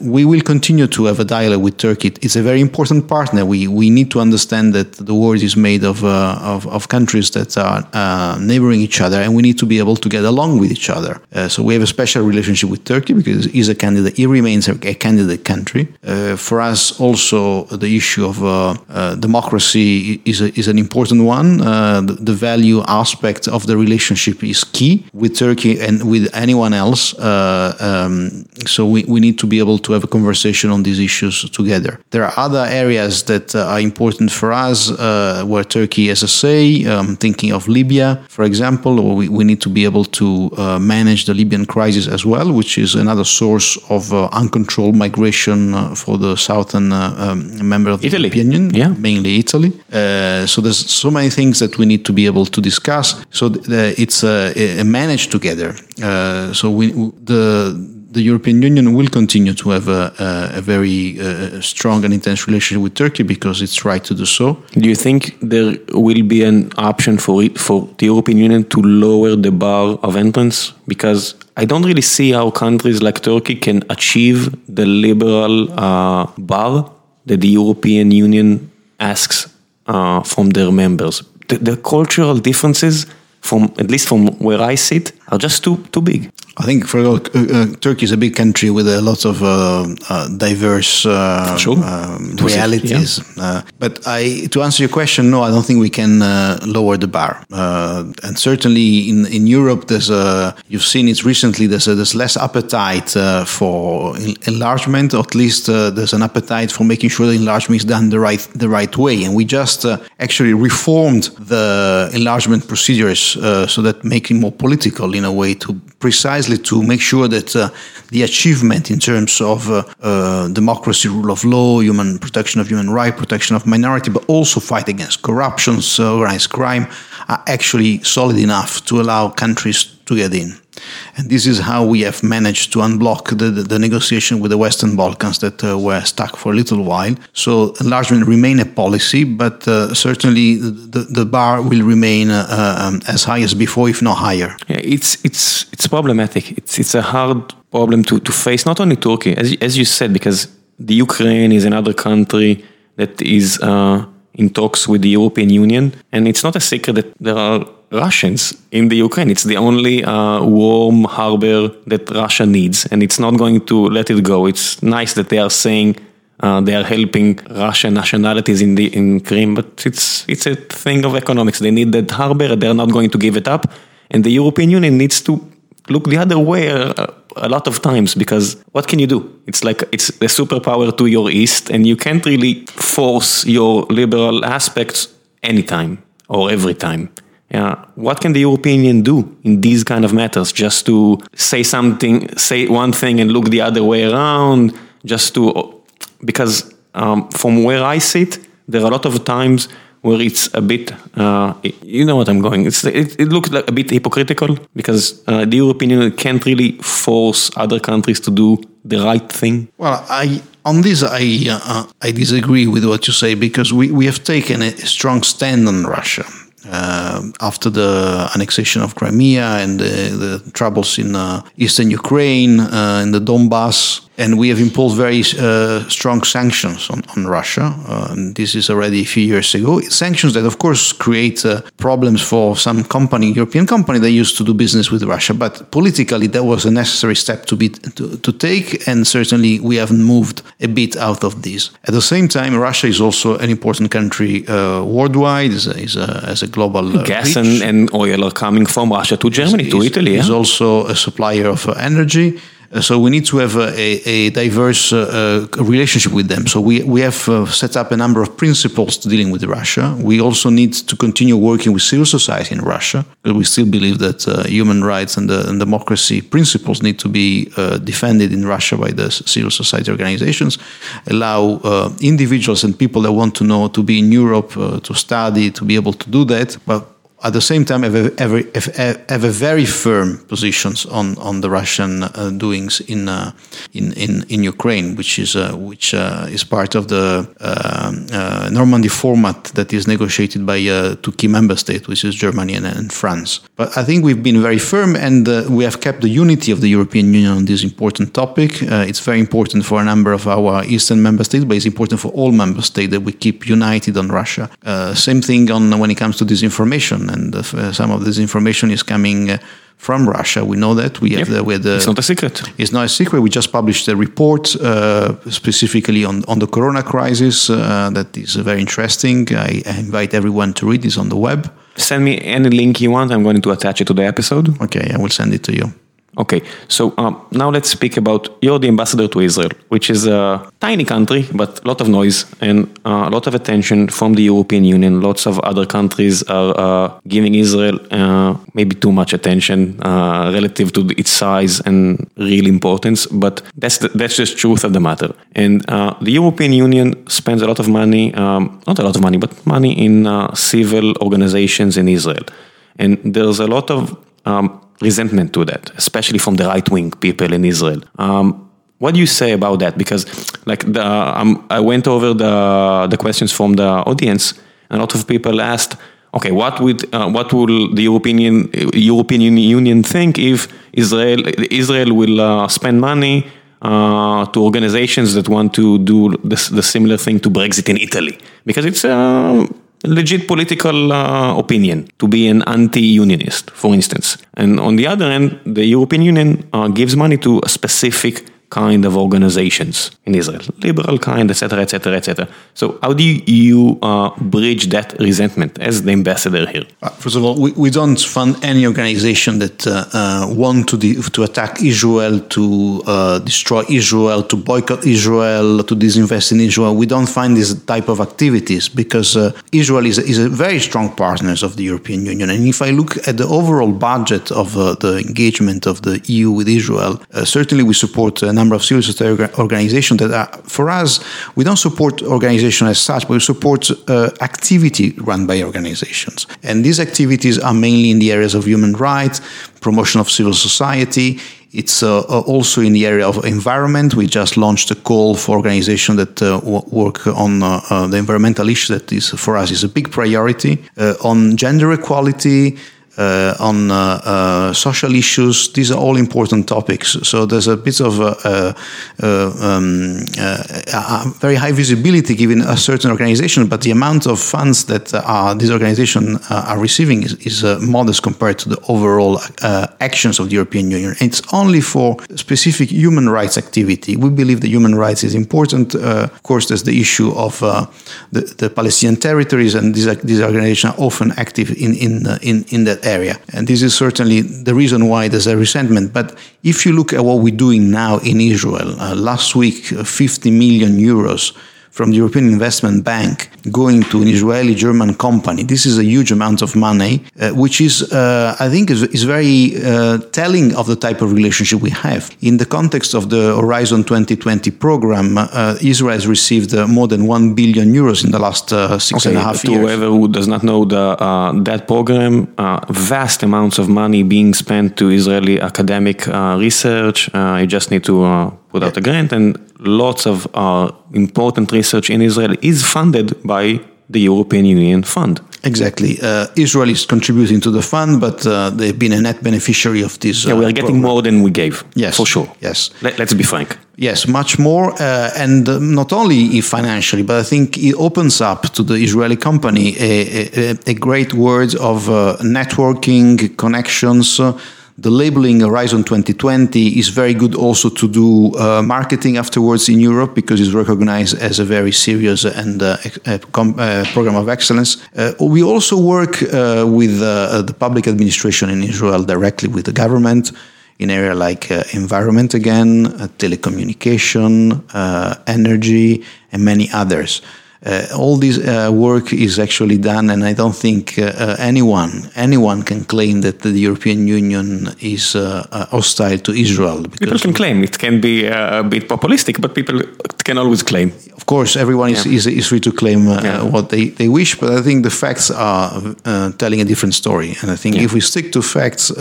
we will continue to have a dialogue with Turkey. It's a very important partner. We we need to understand that the world is made of, uh, of, of, countries that are uh, neighboring each other, and we need to be able to get along with each other. Uh, so we have a special relationship with Turkey because it's a candidate, it remains a, a candidate country. Uh, for us, also, the issue of uh, uh, democracy is, a, is an important one. The, the, value aspect of the relationship is key with Turkey and with anyone else. Um, so we, we need to be able to have a conversation on these issues together. There are other areas that are important for us where Turkey has a say. Um, thinking of Libya, for example, or we, we need to be able to uh, manage the Libyan crisis as well, which is another source of uh, uncontrolled migration uh, for the southern uh, um, member of the Italy. European Union, yeah. mainly Italy. Uh, so there's so many things that we need to be able to discuss. So th- it's managed together. so we the the European Union will continue to have a, a, a very uh, strong and intense relationship with Turkey because it's right to do so. Do you think there will be an option for it, for the European Union to lower the bar of entrance? Because I don't really see how countries like Turkey can achieve the liberal uh, bar that the European Union asks uh, from their members. The, the cultural differences, from at least from where I sit, are just too too big. I think for uh, uh, Turkey is a big country with a lot of uh, uh diverse uh, sure. um, realities. Yeah. Uh, but I, to answer your question, no, I don't think we can lower the bar. and certainly in, in Europe, there's a, you've seen it recently. There's a, there's less appetite for enlargement, or at least there's an appetite for making sure the enlargement is done the right the right way. And we just actually reformed the enlargement procedures so that make it more political in a way to precisely to make sure that uh, the achievement in terms of uh, uh, democracy, rule of law, human protection of human rights, protection of minority, but also fight against corruption, organized crime, are actually solid enough to allow countries to get in. And this is how we have managed to unblock the, the, the negotiation with the Western Balkans that uh, were stuck for a little while. So enlargement remain a policy, but uh, certainly the, the bar will remain uh, um, as high as before, if not higher. Yeah, it's it's it's problematic. It's it's a hard problem to, to face. Not only Turkey, as as you said, because the Ukraine is another country that is uh, in talks with the European Union, and it's not a secret that there are Russians in the Ukraine. It's the only uh, warm harbor that Russia needs, and it's not going to let it go. It's nice that they are saying uh, they are helping Russian nationalities in the in Crimea, but it's it's a thing of economics. They need that harbor. They're not going to give it up, and the European Union needs to look the other way a, uh, a lot of times because what can you do? It's like it's a superpower to your east, and you can't really force your liberal aspects anytime or every time. Yeah, what can the European Union do in these kind of matters? Just to say something, say one thing and look the other way around, just to because um, from where I sit, there are a lot of times where it's a bit, uh, you know what I'm going. It's, it, it looks like a bit hypocritical because uh, the European Union can't really force other countries to do the right thing. Well, I on this I uh, I disagree with what you say because we, we have taken a strong stand on Russia uh, after the annexation of Crimea and the, the troubles in uh, eastern Ukraine, uh, in the Donbass, and we have imposed very uh, strong sanctions on, on Russia. Uh, this is already a few years ago. Sanctions that, of course, create uh, problems for some company, European company that used to do business with Russia. But politically, that was a necessary step to be to, to take, and certainly we haven't moved a bit out of this. At the same time, Russia is also an important country uh, worldwide, is a, is a, as a global uh, gas and, and, oil are coming from Russia to Germany, to Italy. Is yeah? also a supplier of uh, energy. Uh, so we need to have a, a diverse uh, uh, relationship with them. So we, we have set up a number of principles to dealing with Russia. We also need to continue working with civil society in Russia. We still believe that human rights and, and, democracy principles need to be defended in Russia by the civil society organizations. Allow individuals and people that want to know to be in Europe, to study, to be able to do that. But at the same time have a, have, a very firm positions on, on the Russian uh, doings in, uh, in, in in Ukraine, which is uh, which uh, is part of the um, uh, Normandy format that is negotiated by uh, two key member states, which is Germany and, and, France. But I think we've been very firm, and we have kept the unity of the European Union on this important topic. it's very important for a number of our eastern member states, but it's important for all member states that we keep united on Russia. same thing on when it comes to disinformation and uh, some of this information is coming uh, from Russia. We know that. We have yep. the, we the, It's not a secret. It's not a secret. We just published a report uh, specifically on, on the corona crisis uh, that is very interesting. I, I, invite everyone to read this on the web. Send me any link you want. I'm going to attach it to the episode. Okay, I will send it to you. Okay, so um, now let's speak about you're the ambassador to Israel, which is a tiny country, but a lot of noise and uh, a lot of attention from the European Union. Lots of other countries are uh, giving Israel uh, maybe too much attention uh, relative to its size and real importance, but that's the, that's just truth of the matter. And uh, the European Union spends a lot of money, um, not a lot of money, but money in uh, civil organizations in Israel. And there's a lot of um, resentment to that, especially from the right wing people in Israel. Um, what do you say about that? Because like the, um, I went over the the questions from the audience, and a lot of people asked, okay, what would uh, what will the European European Union think if Israel Israel will uh, spend money uh, to organizations that want to do the, the, similar thing to Brexit in Italy? Because it's uh, legit political uh, opinion to be an anti-unionist, for instance. And on the other hand, the European Union uh, gives money to a specific kind of organizations in Israel, liberal kind, etc., etc., etc. So how do you uh, bridge that resentment as the ambassador here? Uh, first of all, we, we don't fund any organization that uh, uh want to to attack Israel, to uh, destroy Israel, to boycott Israel, to disinvest in Israel. We don't find this type of activities because uh, Israel is, is a very strong partner of the European Union. And if I look at the overall budget of the engagement of the EU with Israel, certainly we support number of civil society organizations that are, for us, we don't support organizations as such, but we support uh, activity run by organizations. And these activities are mainly in the areas of human rights, promotion of civil society. It's uh, uh also in the area of environment. We just launched a call for organizations that uh, work on uh, uh, the environmental issue that is for us is a big priority. on gender equality, uh, Uh, on uh, uh, social issues. These are all important topics. So there's a bit of uh, uh, um, a, a, um, a very high visibility given a certain organization, but the amount of funds that these organizations are receiving is, is modest compared to the overall actions of the European Union. And it's only for specific human rights activity. We believe that human rights is important. of course, there's the issue of the, the Palestinian territories, and these, these organizations are often active in, in, in, in that area. And this is certainly the reason why there's a resentment. But if you look at what we're doing now in Israel, uh, last week, uh, 50 million euros from the European Investment Bank going to an Israeli German company. This is a huge amount of money, uh, which is, uh, I think, is, is very uh, telling of the type of relationship we have. In the context of the Horizon 2020 program, uh, Israel has received uh, more than 1 billion euros in the last uh, six okay, and a half to years. whoever who does not know the, that program, vast amounts of money being spent to Israeli academic research. you just need to put out a grant and lots of uh, important research in Israel is funded by the European Union fund. Exactly. Uh, Israel is contributing to the fund, but uh, they've been a net beneficiary of this. yeah, we are uh, getting program. more than we gave. Yes. For sure. Yes. Let, us be frank. Yes, much more. Uh, and not only financially, but I think it opens up to the Israeli company a, a, a great word of uh, networking, connections the labeling Horizon 2020 is very good also to do uh, marketing afterwards in Europe because it's recognized as a very serious and uh, a, a program of excellence. Uh, we also work uh, with uh, the public administration in Israel directly with the government in area like uh, environment again, telecommunication, energy, and many others. Uh, all this uh, work is actually done, and I don't think uh, uh anyone anyone can claim that the European Union is uh, uh, hostile to Israel. People can claim it can be a bit populistic, but people can always claim. Of course, everyone is, yeah. is, is, free to claim yeah. what they, they wish, but I think the facts are telling a different story. And I think yeah. if we stick to facts,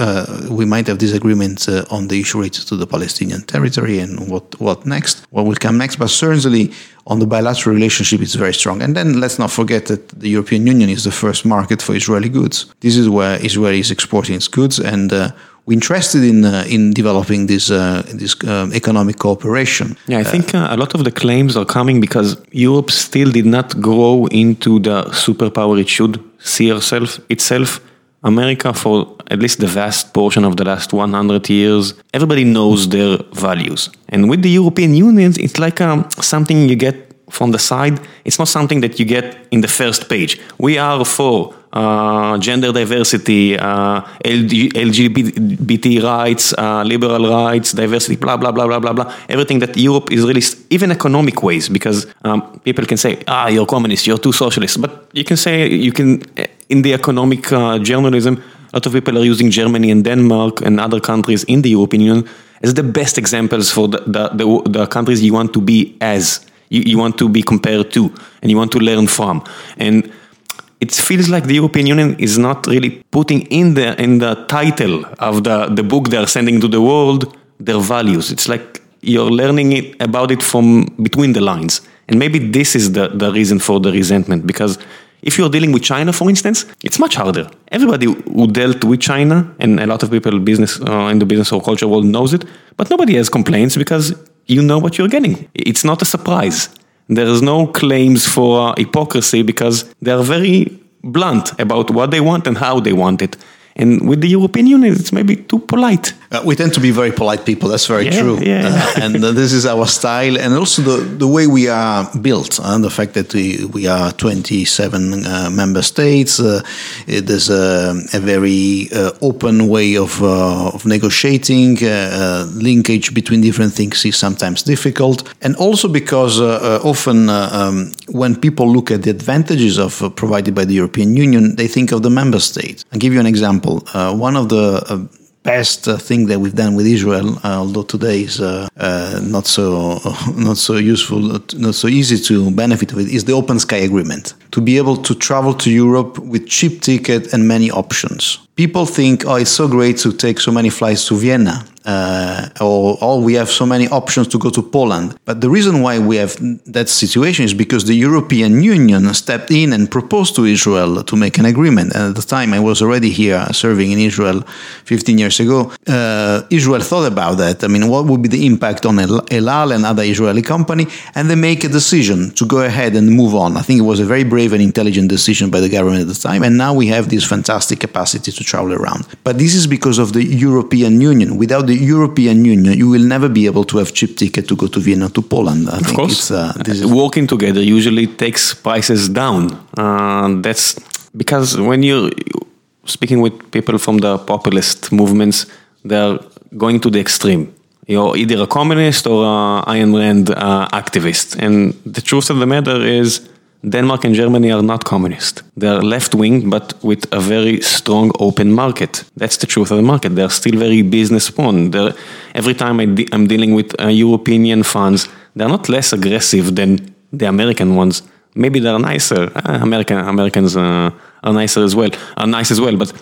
we might have disagreements on the issue related to the Palestinian territory and what, what next, what will come next. But certainly, on the bilateral relationship, it's very strong. And then let's not forget that the European Union is the first market for Israeli goods. This is where Israel is exporting its goods, and uh, we're interested in uh, in developing this uh, this um, economic cooperation. Yeah, I think uh, a lot of the claims are coming because Europe still did not grow into the superpower it should see herself itself America, for at least the vast portion of the last 100 years, everybody knows their values. And with the European Union, it's like um, something you get from the side. It's not something that you get in the first page. We are for uh, gender diversity, uh, LGBT rights, uh, liberal rights, diversity, blah, blah, blah, blah, blah, blah. Everything that Europe is really, even economic ways, because um, people can say, ah, you're communist, you're too socialist. But you can say, you can in the economic uh, journalism, a lot of people are using Germany and Denmark and other countries in the European Union as the best examples for the, the, the, the countries you want to be as, you, you, want to be compared to, and you want to learn from. And it feels like the European Union is not really putting in the, in the title of the, the book they are sending to the world their values. It's like you're learning it, about it from between the lines. And maybe this is the, the reason for the resentment because if you're dealing with China, for instance, it's much harder. Everybody who dealt with China, and a lot of people business uh, in the business or culture world knows it, but nobody has complaints because you know what you're getting. It's not a surprise. There is no claims for hypocrisy because they are very blunt about what they want and how they want it. And with the European Union, it's maybe too polite. Uh, we tend to be very polite people. That's very Yeah, true. yeah. Uh, and uh, this is our style, and also the, the way we are built, and the fact that we, we are 27 uh, member states. Uh, it is a, a very uh, open way of, uh, of negotiating. Uh, uh, linkage between different things is sometimes difficult, and also because uh, uh, often uh, um, when people look at the advantages of uh, provided by the European Union, they think of the member state. I'll give you an example. Uh, one of the uh, best uh, thing that we've done with Israel, although today is uh, uh, not so not so useful, not so easy to benefit it, is the Open Sky Agreement. To be able to travel to Europe with cheap ticket and many options. People think, oh, it's so great to take so many flights to Vienna. Uh, or, or we have so many options to go to Poland. But the reason why we have that situation is because the European Union stepped in and proposed to Israel to make an agreement. And at the time, I was already here serving in Israel 15 years ago. Uh, Israel thought about that. I mean, what would be the impact on El El Al and other Israeli company? And they make a decision to go ahead and move on. I think it was a very brave and intelligent decision by the government at the time. And now we have this fantastic capacity to travel around. But this is because of the European Union. Without the European Union, you will never be able to have cheap ticket to go to Vienna to Poland. I Of think course, it's, uh, this is working together usually takes prices down. Uh, that's because when you're speaking with people from the populist movements, they're going to the extreme. You're either a communist or a Ayn Rand uh, activist. And the truth of the matter is, Denmark and Germany are not communist. They're left wing, but with a very strong open market. That's the truth of the market. They're still very business prone. They're, every time I I'm dealing with uh, European funds, they're not less aggressive than the American ones. Maybe they're nicer. Uh, American Americans uh, are nicer as well. Are nice as well, but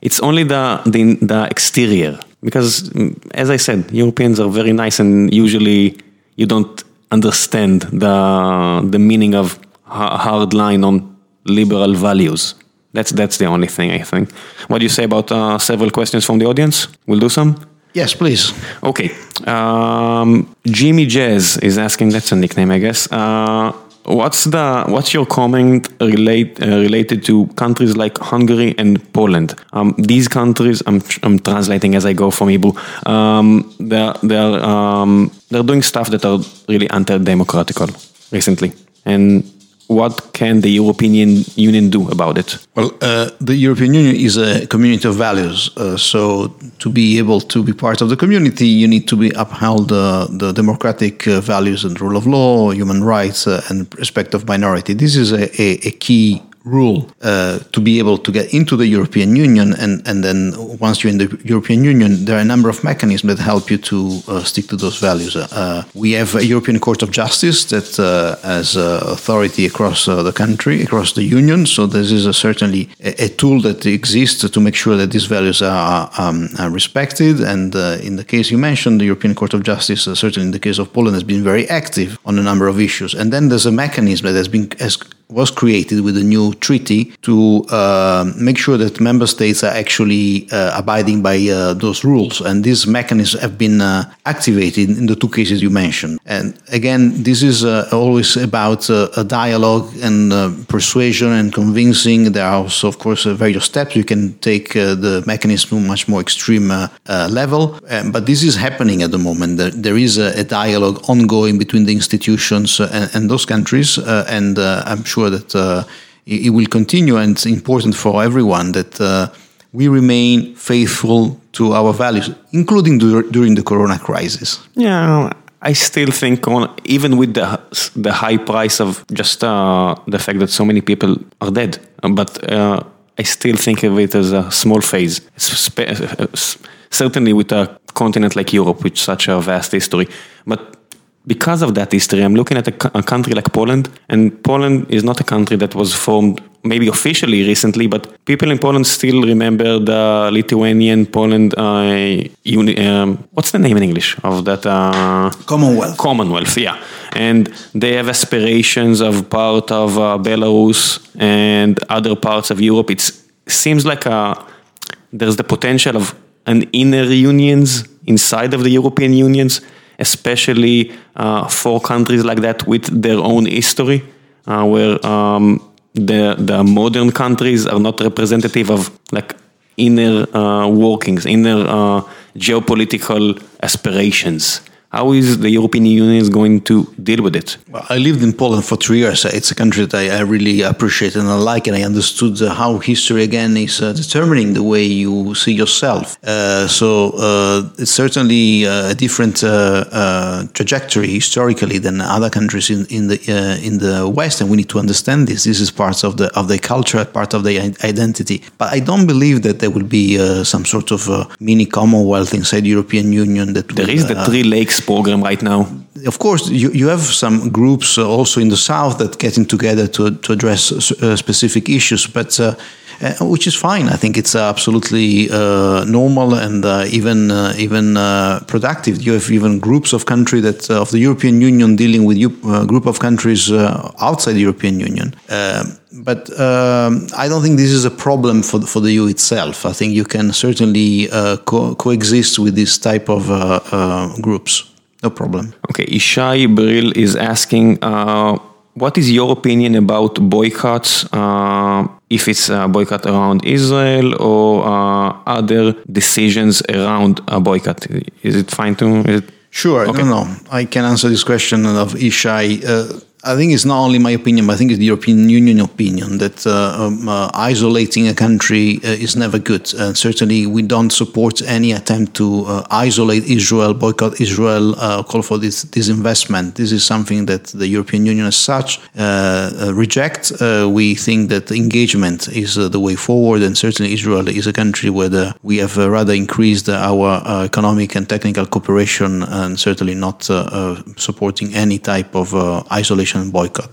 it's only the the, the exterior. Because, mm, as I said, Europeans are very nice, and usually you don't understand the the meaning of hard line on liberal values. That's that's the only thing I think. What do you say about uh, several questions from the audience? We'll do some. yes, please. Okay. Um, Jimmy Jazz is asking. That's a nickname, I guess. Uh, what's the what's your comment relate uh, related to countries like Hungary and Poland? Um, these countries, I'm I'm translating as I go from Hebrew. Um, they're they're um, they're doing stuff that are really anti-democratical recently, and what can the European Union do about it? Well, uh, the European Union is a community of values. Uh, so, to be able to be part of the community, you need to be upheld uh, the democratic uh, values and rule of law, human rights, uh, and respect of minority. This is a, a, a key rule uh, to be able to get into the European Union. And, and then once you're in the European Union, there are a number of mechanisms that help you to uh, stick to those values. Uh, we have a European Court of Justice that uh, has uh, authority across uh, the country, across the Union. So this is a certainly a, a, tool that exists to make sure that these values are, um, are respected. And in the case you mentioned, the European Court of Justice, certainly in the case of Poland, has been very active on a number of issues. And then there's a mechanism that has been has was created with a new treaty to uh, make sure that member states are actually uh, abiding by uh, those rules. And these mechanisms have been uh, activated in the two cases you mentioned. And again, this is uh, always about uh, a dialogue and persuasion and convincing. There are also, of course, various steps. You can take the mechanism to much more extreme level. Um, but this is happening at the moment. There, there is a, a, dialogue ongoing between the institutions and, and those countries. and I'm sure that uh, it, it, will continue, and it's important for everyone that uh, we remain faithful to our values, including dur- during the Corona crisis. Yeah, I still think, on, even with the the high price of just uh, the fact that so many people are dead, but uh, I still think of it as a small phase. certainly, with a continent like Europe, with such a vast history, but because of that history, I'm looking at a, a, country like Poland, and Poland is not a country that was formed maybe officially recently, but people in Poland still remember the Lithuanian Poland. Uh, uni, um, what's the name in English of that? Uh, Commonwealth. Commonwealth, yeah. And they have aspirations of part of uh, Belarus and other parts of Europe. It seems like a, there's the potential of an inner unions inside of the European unions especially uh, for countries like that with their own history, uh, where um, the the modern countries are not representative of like inner uh, workings, inner uh, geopolitical aspirations. How is the European Union going to deal with it? Well, I lived in Poland for three years. It's a country that I, I really appreciate and I like, and I understood uh, how history again is uh, determining the way you see yourself. Uh, so uh, it's certainly uh, a different uh, trajectory historically than other countries in, in the in the West, and we need to understand this. This is part of the of the culture, part of the identity. But I don't believe that there will be some sort of mini Commonwealth inside the European Union. That there will, is the three lakes program right now? Of course, you, you have some groups uh, also in the south that getting together to, to address uh, specific issues, but uh, uh, which is fine. I think it's absolutely uh, normal and uh, even even productive. You have even groups of countries that of the European Union dealing with a group of countries outside the European Union. Um, but um, I don't think this is a problem for for the EU itself. I think you can certainly co- coexist with this type of groups. No problem. Okay, Ishai Bril is asking, uh, what is your opinion about boycotts? Uh, if it's a boycott around Israel or uh, other decisions around a boycott, is it fine to? It, sure. Okay. No, no. I can answer this question of Ishai uh, I think it's not only my opinion, but I think it's the European Union opinion that uh, um, uh, isolating a country uh, is never good. And certainly, we don't support any attempt to uh, isolate Israel, boycott Israel, uh, call for this disinvestment. This is something that the European Union, as such, uh, rejects. we think that engagement is the way forward, and certainly Israel is a country where the, we have rather increased our economic and technical cooperation, and certainly not supporting any type of isolation boycott.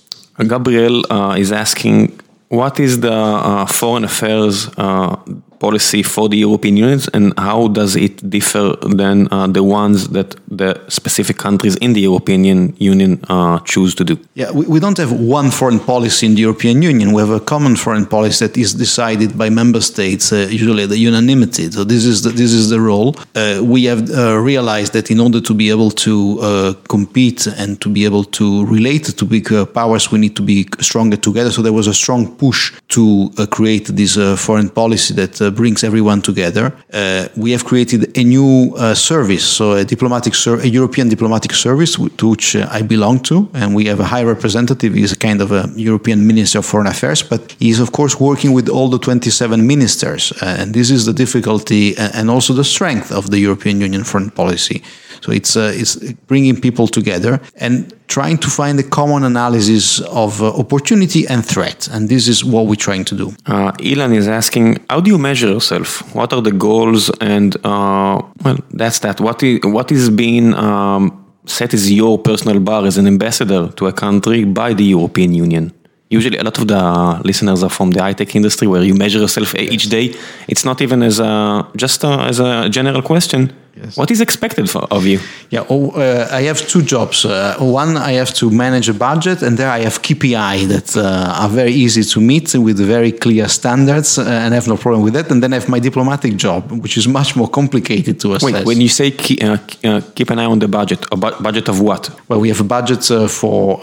Gabriel uh, is asking, what is the uh, foreign affairs uh, policy for the European Union and how does it differ than uh, the ones that the specific countries in the European Union uh, choose to do? Yeah, we, we, don't have one foreign policy in the European Union. We have a common foreign policy that is decided by member states, uh, usually the unanimity. So this is the, this is the role. Uh, we have uh, realized that in order to be able to uh, compete and to be able to relate to big powers, we need to be stronger together. So there was a strong push to create this foreign policy that brings everyone together. Uh, we have created a new uh, service, so a diplomatic, ser- a European diplomatic service to which uh, I belong to, and we have a high representative. He's a kind of a European Minister of Foreign Affairs, but he's of course working with all the 27 ministers, and this is the difficulty and also the strength of the European Union foreign policy. So it's uh, it's bringing people together and trying to find a common analysis of uh, opportunity and threat, and this is what we're trying to do. Uh, Ilan is asking, how do you measure yourself? What are the goals? And uh, well, that's that. What is what is being um, set as your personal bar as an ambassador to a country by the European Union? Usually, a lot of the listeners are from the high tech industry, where you measure yourself yes. each day. It's not even as a just a, as a general question. Yes. What is expected for, of you? Yeah, oh, uh, I have two jobs. Uh, one, I have to manage a budget, and there I have KPI that uh, are very easy to meet with very clear standards, uh, and I have no problem with that. And then I have my diplomatic job, which is much more complicated to assess. Wait, when you say keep, uh, uh, keep an eye on the budget, a bu- budget of what? Well, we have a budget for.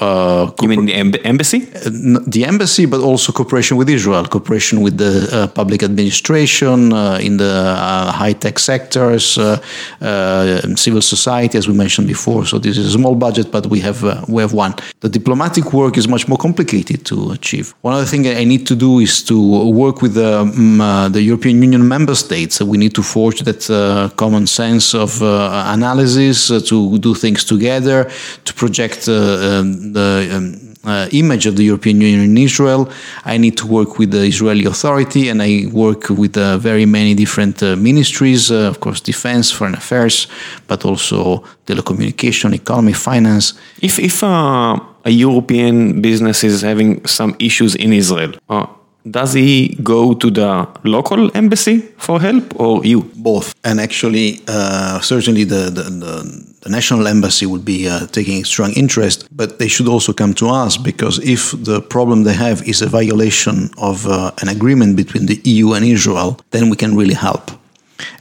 you mean the em- embassy? the embassy, but also cooperation with Israel, cooperation with the public administration in the high tech sectors uh, civil society, as we mentioned before. So this is a small budget, but we have uh, we have one. The diplomatic work is much more complicated to achieve. One other thing I need to do is to work with the, um, uh, the European Union member states. We need to forge that uh, common sense of uh, analysis, uh, to do things together, to project um, the um, uh, image of the European Union in Israel. I need to work with the Israeli Authority, and I work with uh, very many different uh, ministries, uh, of course, defense, foreign affairs, but also telecommunication, economy, finance. If if uh, a European business is having some issues in Israel, uh, does he go to the local embassy for help or you? Both. And actually, uh, certainly the, the, the, the, national embassy would be uh, taking strong interest, but they should also come to us because if the problem they have is a violation of uh, an agreement between the EU and Israel, then we can really help.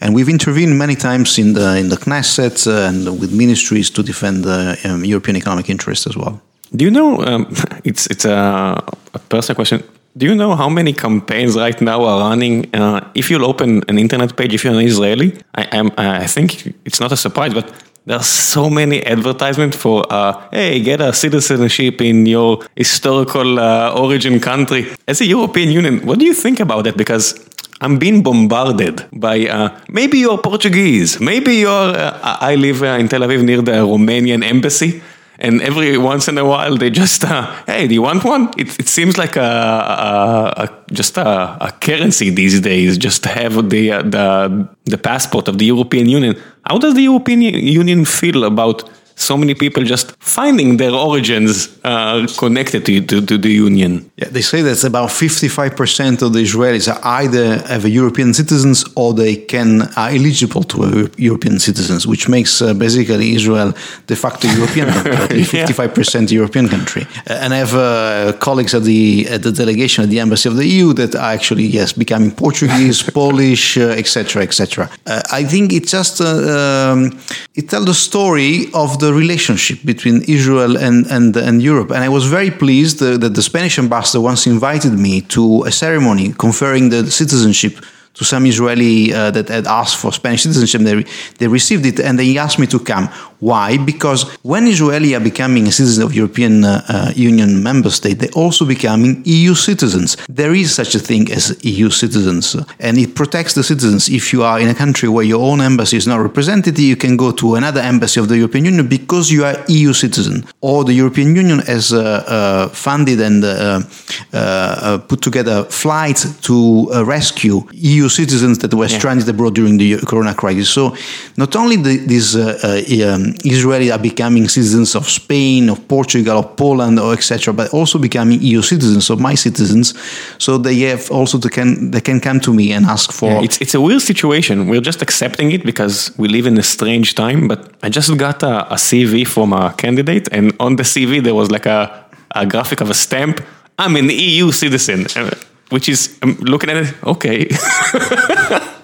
And we've intervened many times in the in the Knesset uh, and with ministries to defend the um, European economic interest as well. Do you know? Um, it's it's a, a, personal question. Do you know how many campaigns right now are running? Uh, if you'll open an internet page, if you're an Israeli, I am. I think it's not a surprise, but there's so many advertisements for, uh, hey, get a citizenship in your historical uh, origin country. As a European Union, what do you think about that? Because I'm being bombarded by uh, maybe you're Portuguese, maybe you're. Uh, I live uh, in Tel Aviv near the Romanian embassy, and every once in a while they just, uh, hey, do you want one? It, it seems like a, a, a just a, a, currency these days, just to have the, uh, the the passport of the European Union. How does the European Union feel about? So many people just finding their origins uh, connected to, to, to, the union. Yeah, they say that about 55% of the Israelis are either have European citizens or they can are eligible to European citizens, which makes uh, basically Israel de facto European country, 55% yeah. European country. Uh, and I have uh, colleagues at the at the delegation at the embassy of the EU that are actually yes becoming Portuguese, Polish, etc., uh, etc. Uh, I think it just um, it tells the story of the the relationship between Israel and, and, and Europe. And I was very pleased uh, that the Spanish ambassador once invited me to a ceremony conferring the citizenship to some Israeli uh, that had asked for Spanish citizenship. They, they received it and they asked me to come. Why? Because when Israeli are becoming a citizen of European uh, uh, Union member state, they're also becoming EU citizens. There is such a thing as EU citizens, and it protects the citizens. If you are in a country where your own embassy is not represented, you can go to another embassy of the European Union because you are EU citizen. Or the European Union has uh, uh funded and uh, uh, put together flights to rescue EU citizens that were yeah. stranded abroad during the Corona crisis. So not only the, these um, um, Israelis are becoming citizens of Spain, of Portugal, of Poland, or etc., but also becoming EU citizens, of my citizens. So they have also to can they can come to me and ask for. Yeah, it's it's a weird situation. We're just accepting it because we live in a strange time. But I just got a, a CV from a candidate, and on the CV there was like a, a graphic of a stamp. I'm an EU citizen, which is I'm looking at it. Okay.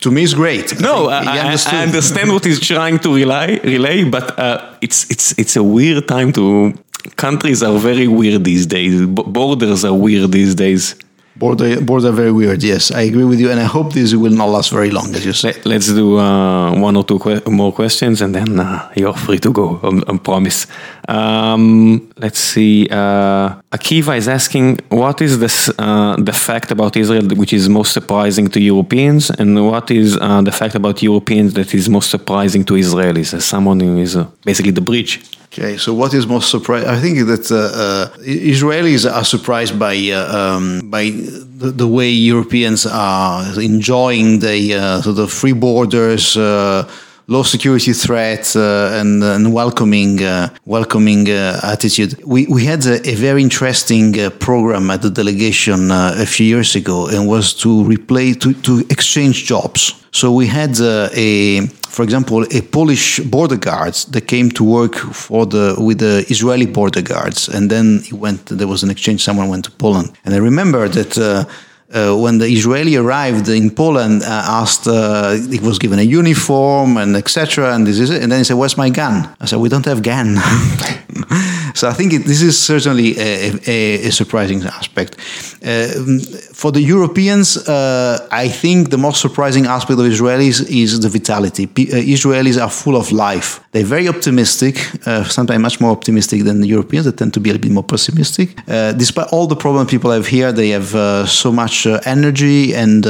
to me, it's great. No, I, I, I, understand what he's trying to relay, relay but uh, it's it's it's a weird time to. Countries are very weird these days. borders are weird these days. Border, border very weird. Yes, I agree with you, and I hope this will not last very long. As you say. Let, us do uh, one or two que more questions, and then uh, you're free to go. I, I promise. Um, let's see. Uh, Akiva is asking, what is this, uh, the fact about Israel which is most surprising to Europeans, and what is uh, the fact about Europeans that is most surprising to Israelis? As someone who is uh, basically the bridge. Okay, so what is most surprising? I think that uh, uh, Israelis are surprised by uh, um, by the, the, way Europeans are enjoying the uh, sort of free borders uh, low security threat uh, and, and, welcoming uh, welcoming uh, attitude. We, we had a, a very interesting program at the delegation a few years ago and was to replace to, to exchange jobs. So we had a for example, a Polish border guards that came to work for the with the Israeli border guards, and then he went. There was an exchange. Someone went to Poland, and I remember that. Uh, uh, when the Israeli arrived in Poland, uh, asked, uh, he was given a uniform and etc. And this is it. And then he said, "Where's my gun?" I said, "We don't have gun." so I think it, this is certainly a, a, a surprising aspect. Uh, for the Europeans, uh, I think the most surprising aspect of Israelis is the vitality. P uh, Israelis are full of life. They're very optimistic, uh, sometimes much more optimistic than the Europeans. They tend to be a bit more pessimistic. Uh, despite all the problems people have here, they have uh, so much uh, energy and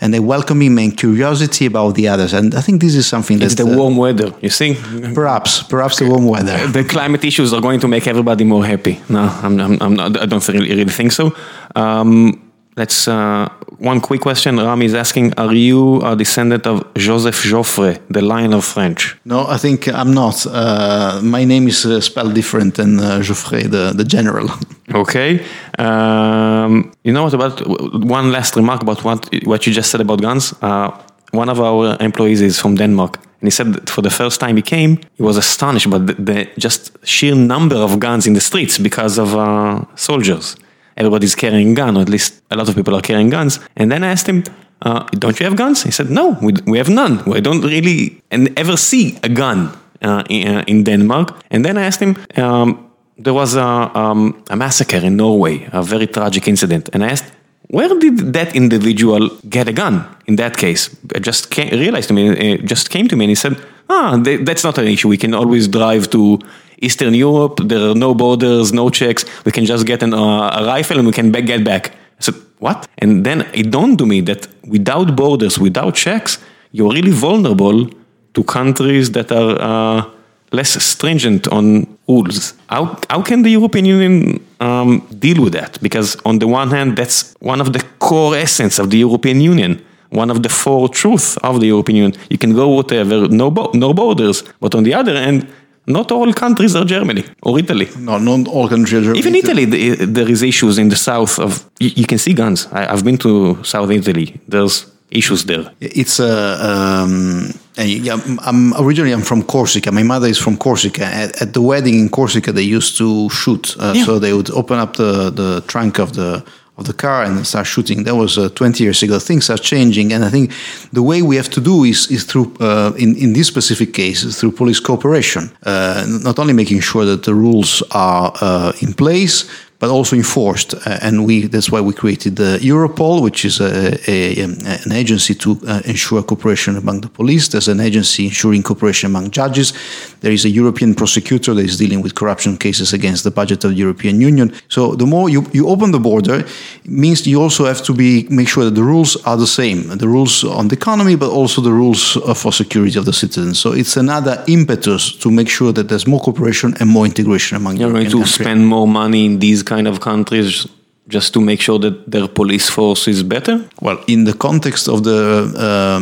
and they welcoming and curiosity about the others. And I think this is something it's the warm weather. You see, perhaps perhaps the warm weather. The climate issues are going to make everybody more happy. No, I'm, I'm, I'm not, I don't really, really think so. Um, Let's uh, one quick question. Rami is asking: Are you a descendant of Joseph Joffre, the Lion of French? No, I think I'm not. Uh, my name is uh, spelled different than uh, Joffre, the, the general. Okay. Um, you know what about one last remark about what what you just said about guns? Uh, one of our employees is from Denmark, and he said for the first time he came, he was astonished by the, the just sheer number of guns in the streets because of uh, soldiers everybody's carrying gun, or at least a lot of people are carrying guns. And then I asked him, uh, don't you have guns? He said, no, we, we have none. We don't really and ever see a gun uh, in, uh, in, Denmark. And then I asked him, um, there was a, um, a massacre in Norway, a very tragic incident. And I asked, where did that individual get a gun in that case? I just came, realized to me, it just came to me and he said, ah, they, that's not an issue. We can always drive to Eastern Europe. There are no borders, no checks. We can just get an, uh, a rifle and we can back, get back. I said, what? And then it dawned to me that without borders, without checks, you're really vulnerable to countries that are uh, less stringent on rules. How, how can the European Union um, deal with that? Because on the one hand, that's one of the core essence of the European Union. One of the four truths of the European Union. You can go whatever, no, bo no borders. But on the other hand, not all countries are Germany or Italy. No, not all countries are Germany. Even Italy, the, there is issues in the south of. You, you can see guns. I, have been to South Italy. There's issues there. It's a. Uh, um, I'm originally I'm from Corsica. My mother is from Corsica. At, at the wedding in Corsica, they used to shoot. Uh, yeah. So they would open up the the trunk of the of the car and start shooting. That was uh, 20 years ago. Things are changing, and I think the way we have to do is, is through, uh, in, in this specific case, is through police cooperation. Uh, not only making sure that the rules are uh, in place, but also enforced. Uh, and we that's why we created the Europol, which is a, a, an agency to uh, ensure cooperation among the police. There's an agency ensuring cooperation among judges. There is a European prosecutor that is dealing with corruption cases against the budget of the European Union. So the more you, you open the border, means you also have to be make sure that the rules are the same, the rules on the economy, but also the rules for security of the citizens. So it's another impetus to make sure that there's more cooperation and more integration among. You're going to countries. spend more money in these kind of countries just to make sure that their police force is better? Well, in the context of the uh,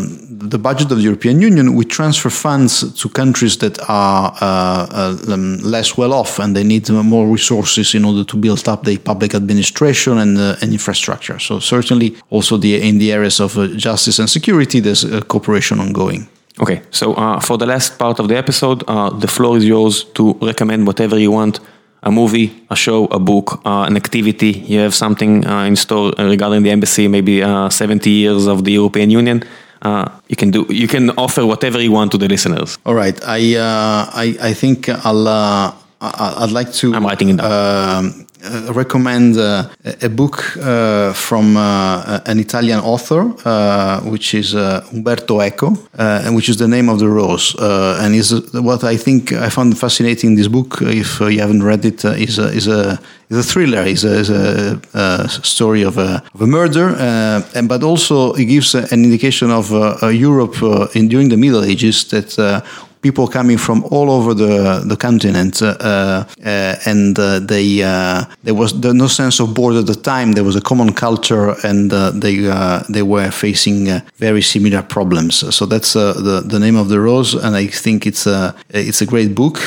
the budget of the European Union, we transfer funds to countries that are uh, uh, um, less well off and they need more resources in order to build up the public administration and, uh, and infrastructure. So certainly, also the in the areas of uh, justice and security, there's cooperation ongoing. Okay, so uh, for the last part of the episode, the floor is yours to recommend whatever you want a movie, a show, a book, uh, an activity, you have something uh, in store regarding the embassy, maybe uh, 70 years of the European Union, uh, you can do, you can offer whatever you want to the listeners. All right, I, uh, I, I think I'll, uh, I'd like to. I'm writing it down uh, recommend uh, a book uh, from an Italian author, which is Umberto Eco, which is the name of the rose. and is what I think I found fascinating in this book. If you haven't read it, is is a is a thriller. is a, is a, story of a, of a murder, uh, and but also it gives an indication of uh, Europe uh, in during the Middle Ages that people coming from all over the the continent, uh, uh, and uh, they there was no sense of border at the time. There was a common culture, and they they were facing very similar problems. So that's the the name of the rose, and I think it's a it's a great book,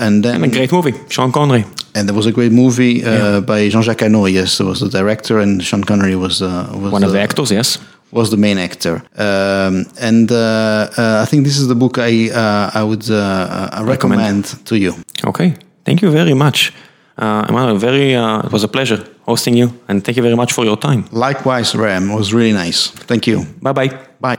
and then and a great movie, Sean Connery. And there was a great movie uh, yeah. by Jean-Jacques Annaud. Yes, there was the director, and Sean Connery was, uh, was one of the actors. Yes, was the main actor. Um, and uh, uh, I think this is the book I uh, I would recommend, recommend, to you. Okay, thank you very much. Uh, Emmanuel, very, uh, it was a pleasure hosting you, and thank you very much for your time. Likewise, Ram, it was really nice. Thank you. Bye bye. Bye.